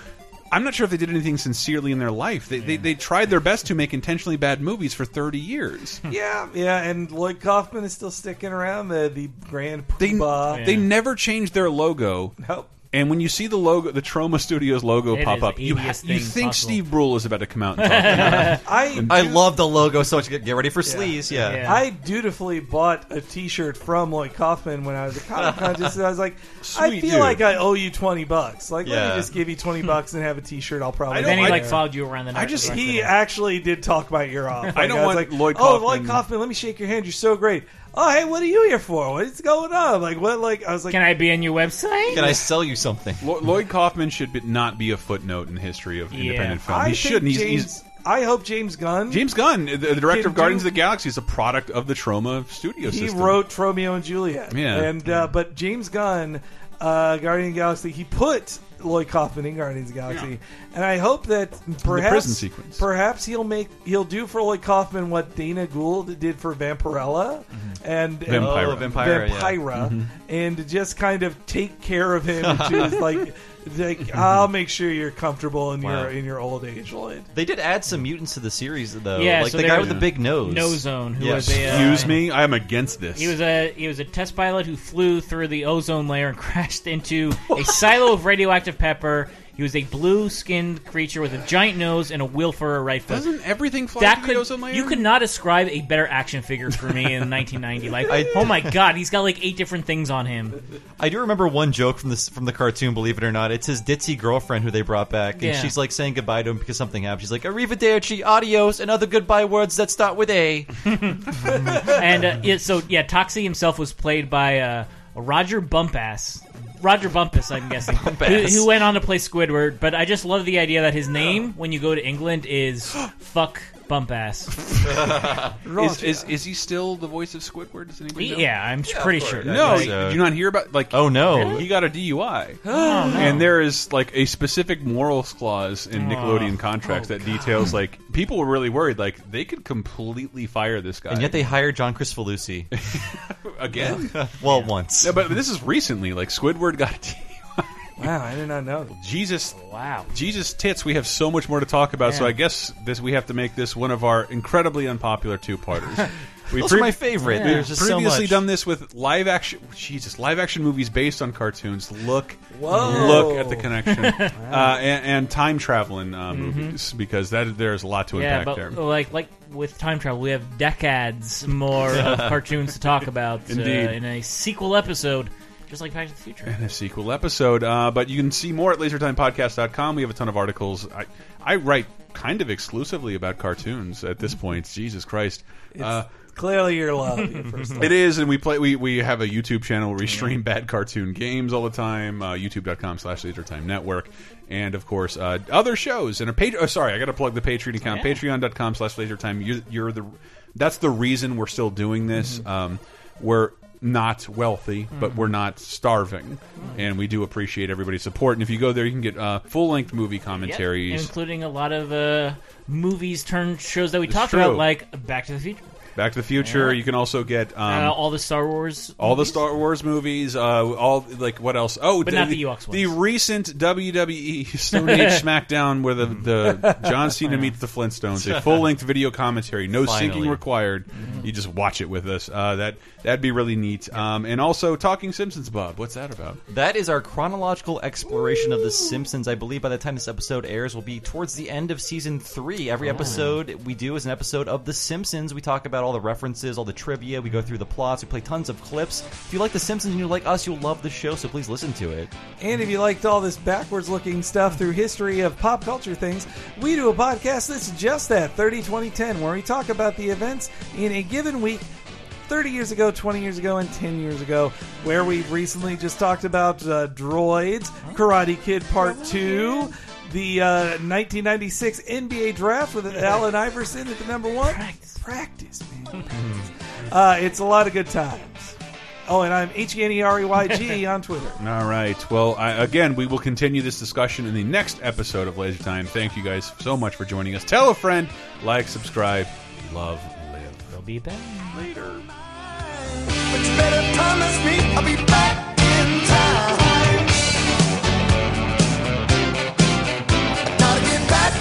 I'm not sure if they did anything sincerely in their life. They, they they tried their best to make intentionally bad movies for 30 years. yeah, yeah, and Lloyd Kaufman is still sticking around. The the Grand They Poobah. they never changed their logo. Nope. And when you see the logo, the Troma Studios logo It pop up, you you think possible. Steve Brule is about to come out and talk. about it. I I love the logo so much. Get get ready for sleaze. Yeah. Yeah. I dutifully bought a T-shirt from Lloyd Kaufman when I was at Comic Con. Just I was like, I feel dude. like I owe you twenty bucks. Like, let me just give you twenty bucks and have a T-shirt. I'll probably. And then he like followed you around the. I just- the He actually did talk my ear off. Like, I don't was want like, Lloyd Oh, Lloyd Kaufman, let me shake your hand. You're so great. Oh, hey, what are you here for? What's going on? Like, what? Like, I was like, Can I be on your website? Can I sell you something? Lo- Lloyd Kaufman should be, not be a footnote in the history of Yeah. independent film. I he think shouldn't. He's, James, he's I hope James Gunn. James Gunn, the, the director of Guardians do- of the Galaxy, is a product of the Troma studio he system. wrote Tromeo and Juliet. Yeah. And uh, but James Gunn, uh, Guardian of the Galaxy, he put Lloyd Kaufman in Guardians of the Galaxy, and I hope that perhaps perhaps he'll make he'll do for Lloyd Kaufman what Dana Gould did for Vampirella mm-hmm. and Vampira. Uh, oh, Vampira, yeah. Mm-hmm. And just kind of take care of him to like. Like, I'll make sure you're comfortable in Wow. your in your old age, Lloyd. They did add some mutants to the series, though. Yeah, like so the guy was with the big nose. No Zone, who Yeah. was a uh, Excuse me, I am against this. He was a he was a test pilot who flew through the ozone layer and crashed into a silo of radioactive pepper. He He was a blue-skinned creature with a giant nose and a wheel for a right foot. Doesn't everything fly that to the could, ozone layer? You could not describe a better action figure for me in 1990. Like, I- oh my god, he's got like eight different things on him. I do remember one joke from this from the cartoon. Believe it or not, it's his ditzy girlfriend who they brought back, and Yeah. she's like saying goodbye to him because something happened. She's like "Arrivederci, adios," and other goodbye words that start with A. and uh, yeah, so yeah, Toxie himself was played by uh, Rodger Bumpass. Roger Bumpus, I'm guessing, who, who went on to play Squidward. But I just love the idea that his name, when you go to England, is fuck Bumpass. is, is is he still the voice of Squidward? Does anybody know? Yeah, I'm pretty sure. No, Like, did you not hear about like? Oh no, he got a DUI, Oh, no. and there is like a specific morals clause in Oh. Nickelodeon contracts oh, that details like people were really worried like they could completely fire this guy, and yet they hired John Kricfalusi again. well, once. No, but this is recently. Like Squidward got a DUI. Wow, I did not know. Jesus, wow, Jesus tits. We have so much more to talk about. So I guess this we have to make this one of our incredibly unpopular two parters. Those are my favorite. There's just so previously much. done this with live action. Jesus, live action movies based on cartoons. Look, Whoa. look at the connection, uh, and, and time traveling uh, movies because that there's a lot to Mm-hmm. yeah, unpack but there. like like with time travel, we have decades more of cartoons to talk about uh, Indeed. in a sequel episode, just like Back to the Future. and a sequel episode. Uh, but you can see more at lasertimepodcast.com. We have a ton of articles. I, I write kind of exclusively about cartoons at this point. Jesus Christ. Uh, Clearly, your love. your first it is, and we play. We, we have a YouTube channel where we stream bad cartoon games all the time. Uh, YouTube.com slash LaserTime Network, and of course uh, other shows. And a page. Oh, sorry, I got to plug the Patreon account. Patreon.com slash LaserTime. You're, you're the. That's the reason we're still doing this. Um, we're not wealthy, but we're not starving, and we do appreciate everybody's support. And if you go there, you can get uh, full length movie commentaries. including a lot of uh, movies turned shows that we talked true. about, like Back to the Future, Back to the Future. Yeah. You can also get um, uh, all the Star Wars, all the movies. Star Wars movies, uh, all like what else? Oh, But not the Ewoks The recent WWE Stone Age SmackDown where the, the John Cena meets the Flintstones, a full length video commentary, no Finally. syncing required. You just watch it with us. Uh, that that'd be really neat. Um, and also Talking Simpsons, Bob. What's that about? That is our chronological exploration of The Simpsons. I believe by the time this episode airs, will be towards the end of season three. Every episode we do is an episode of The Simpsons. We talk about all the references, all the trivia. We go through the plots. We play tons of clips. If you like The Simpsons and you like us, you'll love the show. So please listen to it. And if you liked all this backwards looking stuff through history of pop culture things, we do a podcast that's just that 30 20 10, where we talk about the events in a given week 30 years ago, 20 years ago, and 10 years ago, where we've recently just talked about uh, droids, Karate Kid Part 2. The uh, 1996 NBA draft with Allen Iverson at the number one. Practice. Practice, man. Uh, it's a lot of good times. Oh, and I'm H E N E R E Y G on Twitter. All right. Well, I, again, we will continue this discussion in the next episode of Laser Time. Thank you guys so much for joining us. Tell a friend, like, subscribe, love, live. We'll be back later. But you better promise me I'll be bad